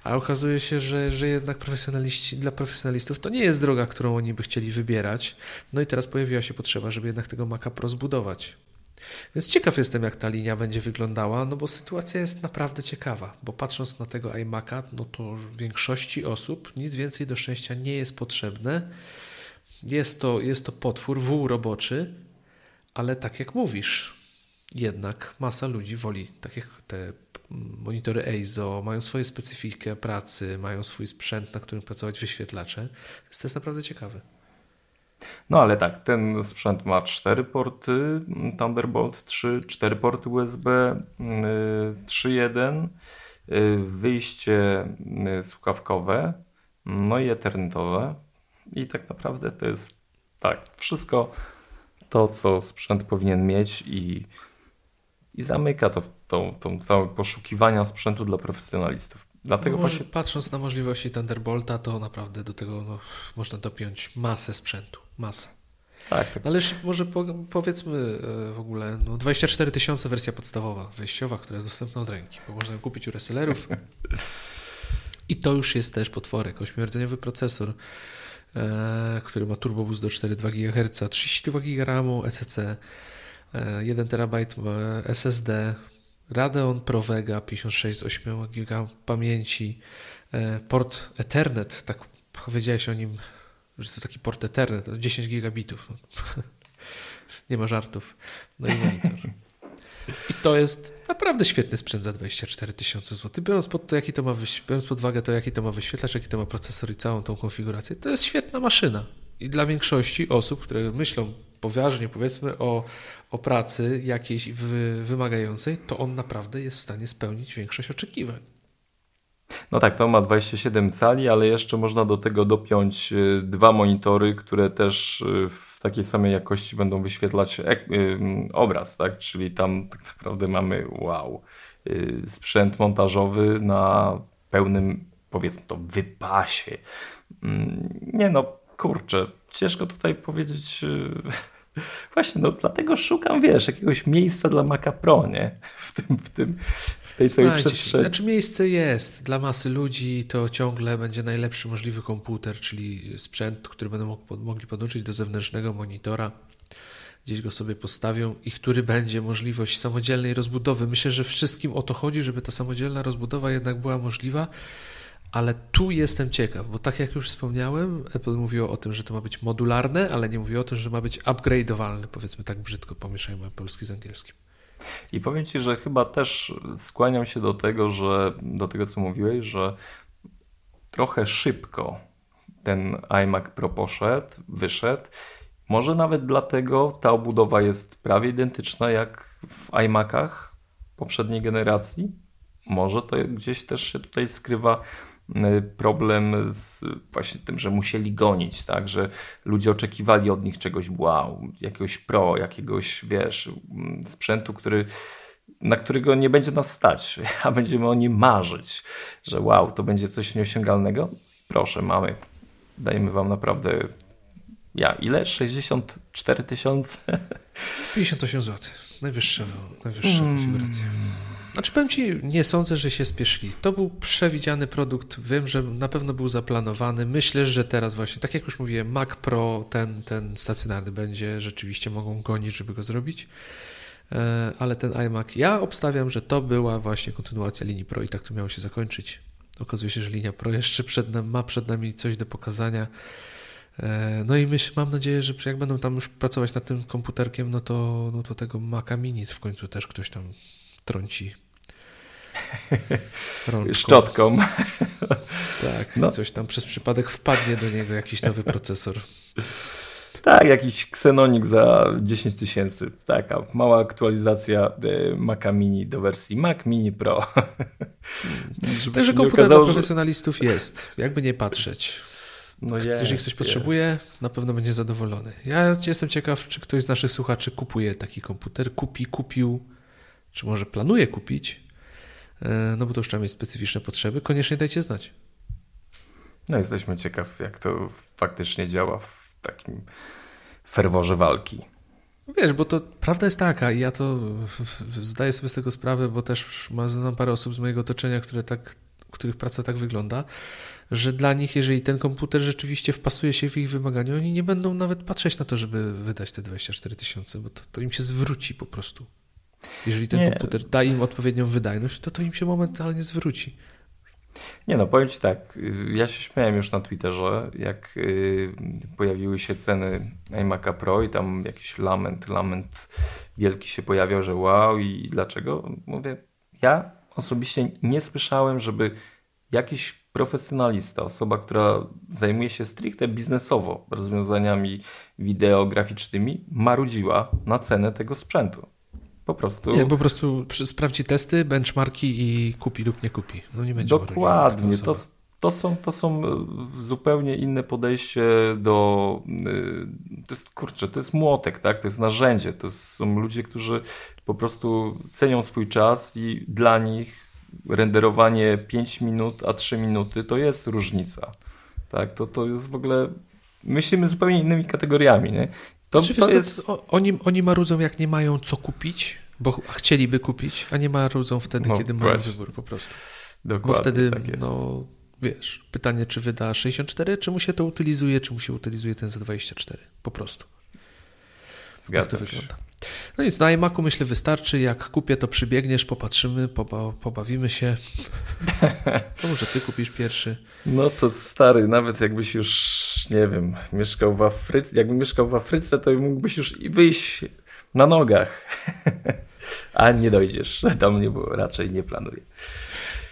A okazuje się, że, że jednak profesjonaliści, dla profesjonalistów to nie jest droga, którą oni by chcieli wybierać. No i teraz pojawiła się potrzeba, żeby jednak tego Maca Pro zbudować. Więc ciekaw jestem, jak ta linia będzie wyglądała, no bo sytuacja jest naprawdę ciekawa, bo patrząc na tego iMac'a, no to większości osób nic więcej do szczęścia nie jest potrzebne. Jest to, jest to potwór, wół roboczy, ale tak jak mówisz, jednak masa ludzi woli, tak jak te monitory EIZO, mają swoją specyfikę pracy, mają swój sprzęt, na którym pracować wyświetlacze. Więc to jest naprawdę ciekawe.
No ale tak, ten sprzęt ma cztery porty Thunderbolt 3, cztery porty USB 3.1, y, y, wyjście y, słuchawkowe, no i ethernetowe. I tak naprawdę to jest tak, wszystko to, co sprzęt powinien mieć i, i zamyka to tą, tą całe poszukiwania sprzętu dla profesjonalistów. Dlatego
no właśnie... Patrząc na możliwości Thunderbolta, to naprawdę do tego no, można dopiąć masę sprzętu. Masę. Tak, tak. Ale może po, powiedzmy e, w ogóle, no 24 tysiące wersja podstawowa, wejściowa, która jest dostępna od ręki, bo można ją kupić u resellerów. I to już jest też potworek, 8-rdzeniowy procesor, e, który ma turbo boost do 4,2 GHz, 32 GB RAMu, ECC, e, 1 TB SSD, Radeon Pro Vega 56 z 8 GB pamięci, e, port Ethernet, tak powiedziałeś o nim, że to taki port Ethernet, to 10 gigabitów. Nie ma żartów. No i monitor. I to jest naprawdę świetny sprzęt za 24 tysiące złotych. Biorąc pod, to, jaki to ma biorąc pod uwagę to, jaki to ma wyświetlacz, jaki to ma procesor i całą tą konfigurację, to jest świetna maszyna. I dla większości osób, które myślą poważnie, powiedzmy, o, o pracy jakiejś wy, wymagającej, to on naprawdę jest w stanie spełnić większość oczekiwań.
No tak, to ma 27 cali, ale jeszcze można do tego dopiąć y, dwa monitory, które też y, w takiej samej jakości będą wyświetlać y, obraz, tak? Czyli tam tak naprawdę mamy wow, sprzęt montażowy na pełnym, powiedzmy to, wypasie. Mm, nie no, kurczę, ciężko tutaj powiedzieć Właśnie, no dlatego szukam, wiesz, jakiegoś miejsca dla Maca Pro, nie? W, tym, w, tym, w tej całej przestrzeni.
Znaczy miejsce jest. Dla masy ludzi to ciągle będzie najlepszy możliwy komputer, czyli sprzęt, który będą mogli podłączyć do zewnętrznego monitora, gdzieś go sobie postawią i który będzie możliwość samodzielnej rozbudowy. Myślę, że wszystkim o to chodzi, żeby ta samodzielna rozbudowa jednak była możliwa, ale tu jestem ciekaw, bo tak jak już wspomniałem, Apple mówiło o tym, że to ma być modularne, ale nie mówiło o tym, że ma być upgrade'owalne, powiedzmy tak brzydko, pomieszajmy polski z angielskim.
I powiem Ci, że chyba też skłaniam się do tego, że do tego co mówiłeś, że trochę szybko ten iMac Pro poszedł, wyszedł. Może nawet dlatego ta obudowa jest prawie identyczna jak w iMacach poprzedniej generacji. Może to gdzieś też się tutaj skrywa problem z właśnie tym, że musieli gonić, tak, że ludzie oczekiwali od nich czegoś wow, jakiegoś pro, jakiegoś, wiesz, mm, sprzętu, który na którego nie będzie nas stać, a będziemy o nim marzyć, że wow, to będzie coś nieosiągalnego. Proszę, mamy. Dajemy wam naprawdę ja, ile? 64 tysiące?
58 zł. Najwyższa, najwyższa hmm. Znaczy powiem Ci, nie sądzę, że się spieszyli. To był przewidziany produkt, wiem, że na pewno był zaplanowany. Myślę, że teraz właśnie, tak jak już mówiłem, Mac Pro, ten, ten stacjonarny będzie, rzeczywiście mogą gonić, żeby go zrobić. E, ale ten iMac, ja obstawiam, że to była właśnie kontynuacja linii Pro i tak to miało się zakończyć. Okazuje się, że linia Pro jeszcze przed nami, ma przed nami coś do pokazania. E, no i myśl, mam nadzieję, że jak będą tam już pracować nad tym komputerkiem, no to, no to tego Maca Mini w końcu też ktoś tam trąci
Rączką. Szczotką.
Tak, no. coś tam przez przypadek wpadnie do niego jakiś nowy procesor.
Tak, jakiś Xenonik za 10 tysięcy. Taka mała aktualizacja e, Maca Mini do wersji Mac Mini Pro.
Także komputer okazało, dla profesjonalistów jest, jakby nie patrzeć. No jest, Jeżeli ktoś potrzebuje, na pewno będzie zadowolony. Ja jestem ciekaw, czy ktoś z naszych słuchaczy kupuje taki komputer, kupi, kupił, czy może planuje kupić, no bo to już trzeba mieć specyficzne potrzeby. Koniecznie dajcie znać.
No jesteśmy ciekaw, jak to faktycznie działa w takim ferworze walki.
Wiesz, bo to prawda jest taka i ja to zdaję sobie z tego sprawę, bo też znam parę osób z mojego otoczenia, które tak, których praca tak wygląda, że dla nich, jeżeli ten komputer rzeczywiście wpasuje się w ich wymagania, oni nie będą nawet patrzeć na to, żeby wydać te 24 tysiące, bo to, to, im się zwróci po prostu. Jeżeli ten nie. komputer da im odpowiednią wydajność, to to im się momentalnie zwróci.
Nie no, powiem Ci tak, ja się śmiałem już na Twitterze, jak y, pojawiły się ceny iMac'a Pro i tam jakiś lament, lament wielki się pojawiał, że wow i dlaczego? Mówię, ja osobiście nie słyszałem, żeby jakiś profesjonalista, osoba, która zajmuje się stricte biznesowo rozwiązaniami wideograficznymi, marudziła na cenę tego sprzętu. Po prostu.
Nie, po prostu sprawdzi testy, benchmarki i kupi lub nie kupi. No nie będzie
Dokładnie. To, to, są, to są e, zupełnie inne podejście do. E, to jest kurczę, to jest młotek, tak? To jest narzędzie. To są ludzie, którzy po prostu cenią swój czas i dla nich renderowanie 5 minut, a 3 minuty to jest różnica. Tak? To, to jest w ogóle. Myślimy zupełnie innymi kategoriami. Nie?
To, znaczy, to jest... oni, oni marudzą, jak nie mają co kupić, bo chcieliby kupić, a nie marudzą wtedy, no, kiedy właśnie. mają wybór po prostu. Dokładnie, bo wtedy, tak no, wiesz, pytanie, czy wyda 64, czy mu się to utylizuje, czy mu się utylizuje ten za 24, po prostu.
Zgadza tak to się. wygląda.
No nic, na iMacu myślę wystarczy. Jak kupię, to przybiegniesz, popatrzymy, poba pobawimy się. To może ty kupisz pierwszy.
No to stary, nawet jakbyś już, nie wiem, mieszkał w Afryce, jakbym mieszkał w Afryce, to mógłbyś już wyjść na nogach. A nie dojdziesz do mnie, bo raczej nie planuję.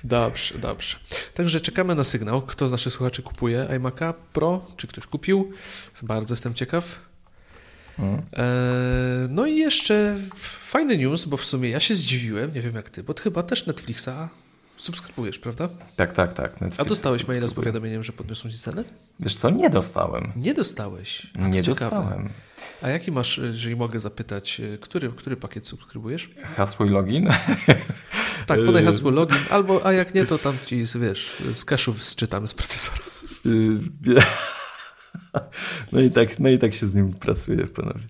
Dobrze, dobrze. Także czekamy na sygnał. Kto z naszych słuchaczy kupuje iMac'a Pro? Czy ktoś kupił? Bardzo jestem ciekaw. Mhm. No i jeszcze fajny news, bo w sumie ja się zdziwiłem, nie wiem jak ty, bo ty chyba też Netflixa subskrybujesz, prawda?
Tak, tak, tak.
Netflix A dostałeś maila z powiadomieniem, że podniosą ci cenę?
Wiesz co, nie dostałem.
Nie dostałeś?
A nie dostałem.
A jaki masz, jeżeli mogę zapytać, który, który pakiet subskrybujesz?
Hasło i login?
Tak, podaj y- hasło login, albo, a jak nie, to tam ci, wiesz, z cashów zczytamy z procesora.
No i tak, no i tak się z nim pracuje panowie.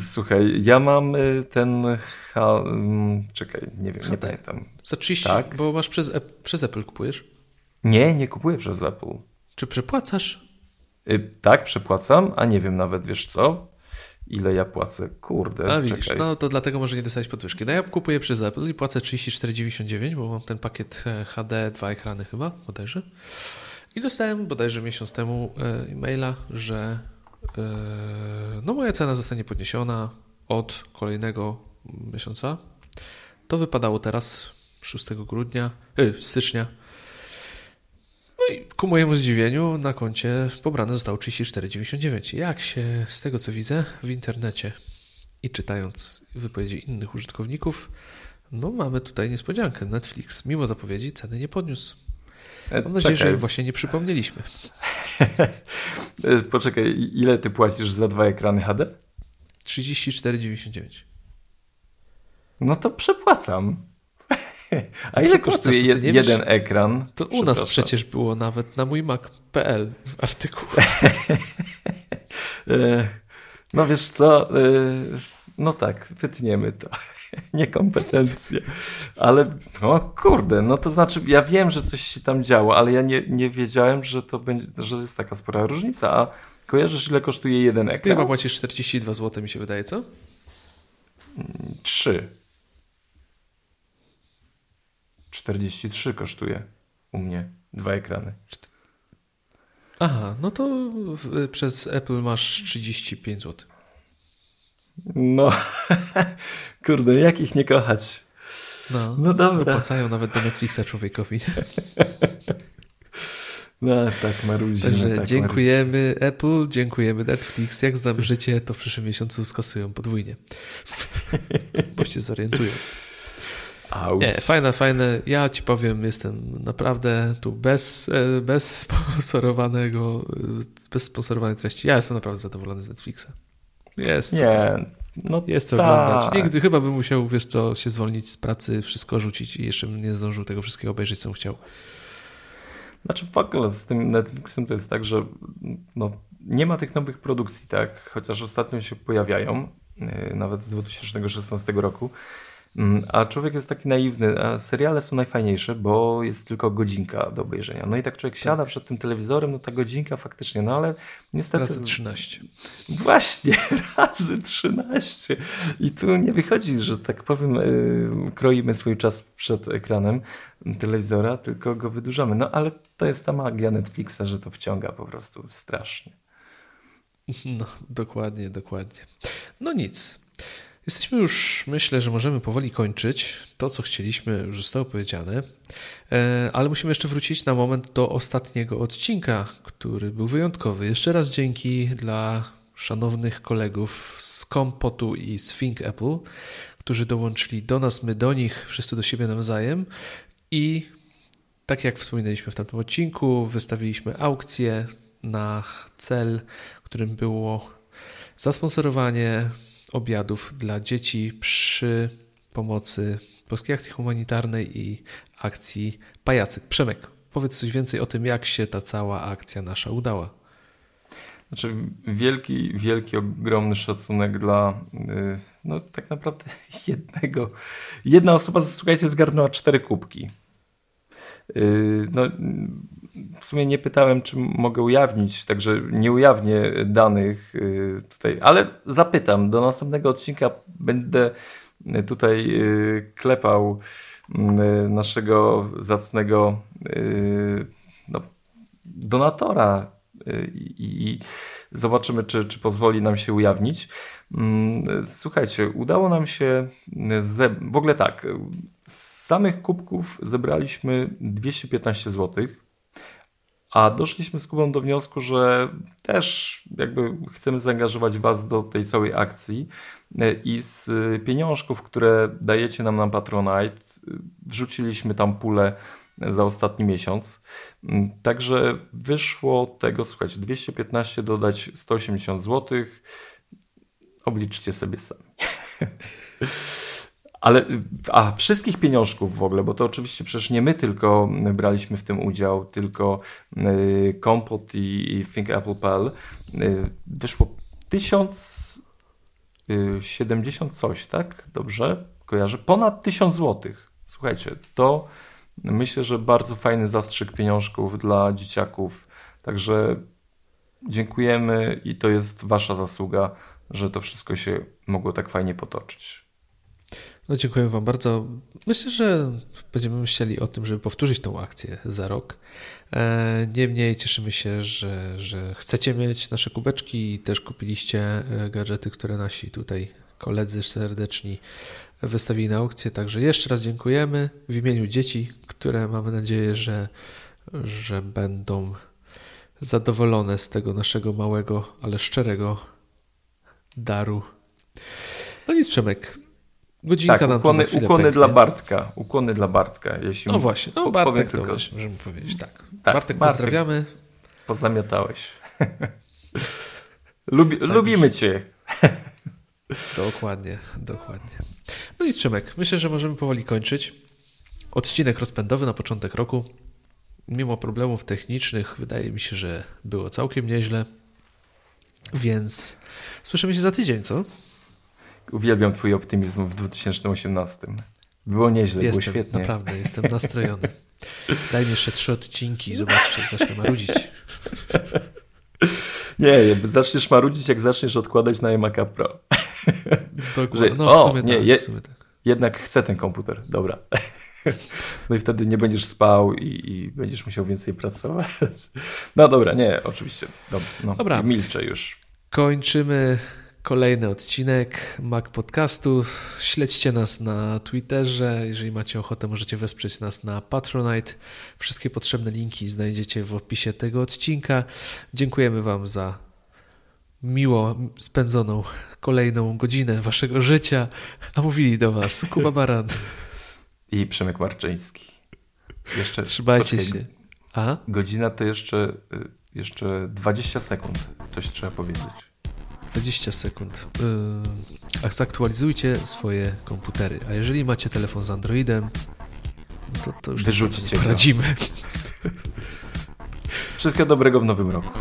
Słuchaj, ja mam y, ten ha, czekaj, nie wiem, nie pamiętam.
Za 30, tak? bo masz przez, przez Apple kupujesz?
Nie, nie kupuję przez Apple.
Czy przepłacasz?
Y, tak, przepłacam, a nie wiem nawet, wiesz co? Ile ja płacę? Kurde,
A widzisz, czekaj. no to dlatego może nie dostać podwyżki. No ja kupuję przez Apple i płacę 34,99, bo mam ten pakiet e, HD, dwa ekrany chyba, bodajże. I dostałem bodajże miesiąc temu e, e-maila, że e, no moja cena zostanie podniesiona od kolejnego miesiąca. To wypadało teraz 6 grudnia, yy, stycznia. No i ku mojemu zdziwieniu na koncie pobrane zostało 34,99. Jak się z tego co widzę w internecie i czytając wypowiedzi innych użytkowników, no mamy tutaj niespodziankę. Netflix mimo zapowiedzi ceny nie podniósł. E, Mam nadzieję, Czekaj. że właśnie nie przypomnieliśmy.
E, poczekaj, ile ty płacisz za dwa ekrany HD?
34,99.
No to przepłacam. A ile kosztuje je, jeden ekran?
To u nas przecież było nawet na mój Mac.pl w artykuł.
E, no wiesz co, no tak, wytniemy to. niekompetencje. Ale no kurde, no to znaczy ja wiem, że coś się tam działo, ale ja nie, nie wiedziałem, że to będzie, że jest taka spora różnica. A kojarzysz ile kosztuje jeden ekran?
Ty chyba płacisz 42 zł mi się wydaje, co?
Trzy. 43 kosztuje u mnie dwa ekrany.
Aha, no to przez Apple masz 35 zł.
No, kurde, jak ich nie kochać?
No, no dobra. Dopłacają nawet do Netflixa człowiekowi.
No, tak marudzimy.
Także
tak
dziękujemy marudzimy. Apple, dziękujemy Netflix. Jak znam życie, to w przyszłym miesiącu skasują podwójnie. Bo się zorientują.
Auć.
Nie, fajne, fajne. Ja ci powiem, jestem naprawdę tu bez, e, bez sponsorowanego, bez sponsorowanej treści. Ja jestem naprawdę zadowolony z Netflixa. Jest
Nie,
super.
no
Jest co
tak.
oglądać. Nigdy chyba bym musiał, wiesz co, się zwolnić z pracy, wszystko rzucić i jeszcze bym nie zdążył tego wszystkiego obejrzeć, co bym chciał.
Znaczy w ogóle z tym Netflixem to jest tak, że no, nie ma tych nowych produkcji, tak? Chociaż ostatnio się pojawiają, yy, nawet z 2016 roku. Mm, A człowiek jest taki naiwny, a seriale są najfajniejsze, bo jest tylko godzinka do obejrzenia. No i tak człowiek siada przed tym telewizorem, no ta godzinka faktycznie, no ale niestety...
Razy 13.
Właśnie, razy 13. I tu nie wychodzi, że tak powiem, yy, kroimy swój czas przed ekranem telewizora, tylko go wydłużamy. No ale to jest ta magia Netflixa, że to wciąga po prostu strasznie.
No, dokładnie, dokładnie. No nic. Jesteśmy już, myślę, że możemy powoli kończyć. To, co chcieliśmy, już zostało powiedziane, E, ale musimy jeszcze wrócić na moment do ostatniego odcinka, który był wyjątkowy. Jeszcze raz dzięki dla szanownych kolegów z Kompotu i z Think Apple, którzy dołączyli do nas, my do nich, wszyscy do siebie nawzajem i tak jak wspominaliśmy w tamtym odcinku, wystawiliśmy aukcję na cel, którym było zasponsorowanie obiadów dla dzieci przy pomocy Polskiej Akcji Humanitarnej i akcji Pajacyk. Przemek, powiedz coś więcej o tym, jak się ta cała akcja nasza udała.
Znaczy wielki, wielki, ogromny szacunek dla yy, no tak naprawdę jednego. Jedna osoba, słuchajcie, zgarnęła cztery kubki. Yy, no, w sumie nie pytałem, czy mogę ujawnić, także nie ujawnię danych yy, tutaj, ale zapytam. Do następnego odcinka będę tutaj yy, klepał naszego zacnego no, donatora i, i zobaczymy, czy, czy pozwoli nam się ujawnić. Mm, Słuchajcie, udało nam się ze... w ogóle tak. Z samych kubków zebraliśmy 215 zł, a doszliśmy z Kubą do wniosku, że też jakby chcemy zaangażować Was do tej całej akcji i z pieniążków, które dajecie nam na Patronite, wrzuciliśmy tam pulę za ostatni miesiąc. Także wyszło tego, słuchajcie, 215 dodać 180 zł. Obliczcie sobie sami. Ale a wszystkich pieniążków w ogóle, bo to oczywiście przecież nie my tylko braliśmy w tym udział, tylko y, Kompot i, i ThinkApple.pl y, wyszło 1070 coś, tak? Dobrze? Kojarzę? Ponad 1000 złotych. Słuchajcie, to myślę, że bardzo fajny zastrzyk pieniążków dla dzieciaków. Także dziękujemy i to jest Wasza zasługa, że to wszystko się mogło tak fajnie potoczyć.
No dziękuję Wam bardzo. Myślę, że będziemy myśleli o tym, żeby powtórzyć tą akcję za rok. E, Niemniej cieszymy się, że, że chcecie mieć nasze kubeczki i też kupiliście e, gadżety, które nasi tutaj koledzy serdeczni wystawili na aukcję. Także jeszcze raz dziękujemy w imieniu dzieci, które mamy nadzieję, że, że będą zadowolone z tego naszego małego, ale szczerego daru. No nic, Przemek. Godzinka
tak,
nam
ukłony,
chwilę
ukłony
pęknie.
dla Bartka. Ukłony dla Bartka. Jeśli
No właśnie, no Bartek to
tylko,
właśnie możemy powiedzieć, tak.
Tak,
Bartek,
Bartek.
pozdrawiamy.
Pozamiatałeś. Lubi,
Tak.
lubimy Cię.
Dokładnie, dokładnie. No i Przemek, myślę, że możemy powoli kończyć. Odcinek rozpędowy na początek roku. Mimo problemów technicznych, wydaje mi się, że było całkiem nieźle. Więc słyszymy się za tydzień, co?
Uwielbiam Twój optymizm w 2018. Było nieźle,
Jestem,
było świetnie.
naprawdę, jestem nastrojony. Daj mi jeszcze trzy odcinki i zobaczcie, jak zacznę marudzić.
Nie, zaczniesz marudzić, jak zaczniesz odkładać na iMac'a Pro.
Dokładnie. No w sumie,
nie,
tak,
je-
w sumie tak.
Jednak chcę ten komputer, dobra. No i wtedy nie będziesz spał i, i będziesz musiał więcej pracować. No dobra, nie, oczywiście. Dobra, no,
Dobra.
Milczę już.
Kończymy, kolejny odcinek Mac Podcastu. Śledźcie nas na Twitterze. Jeżeli macie ochotę, możecie wesprzeć nas na Patronite. Wszystkie potrzebne linki znajdziecie w opisie tego odcinka. Dziękujemy Wam za miło spędzoną kolejną godzinę Waszego życia. A mówili do Was Kuba Baran
i Przemek Marczyński.
Jeszcze, Trzymajcie poczekaj, się.
A? Godzina to jeszcze, y, jeszcze 20 sekund. Coś trzeba powiedzieć.
20 sekund. Yy, zaktualizujcie swoje komputery. A jeżeli macie telefon z Androidem, no to, to już
Wyrzućcie
poradzimy.
Wszystkiego dobrego w nowym roku.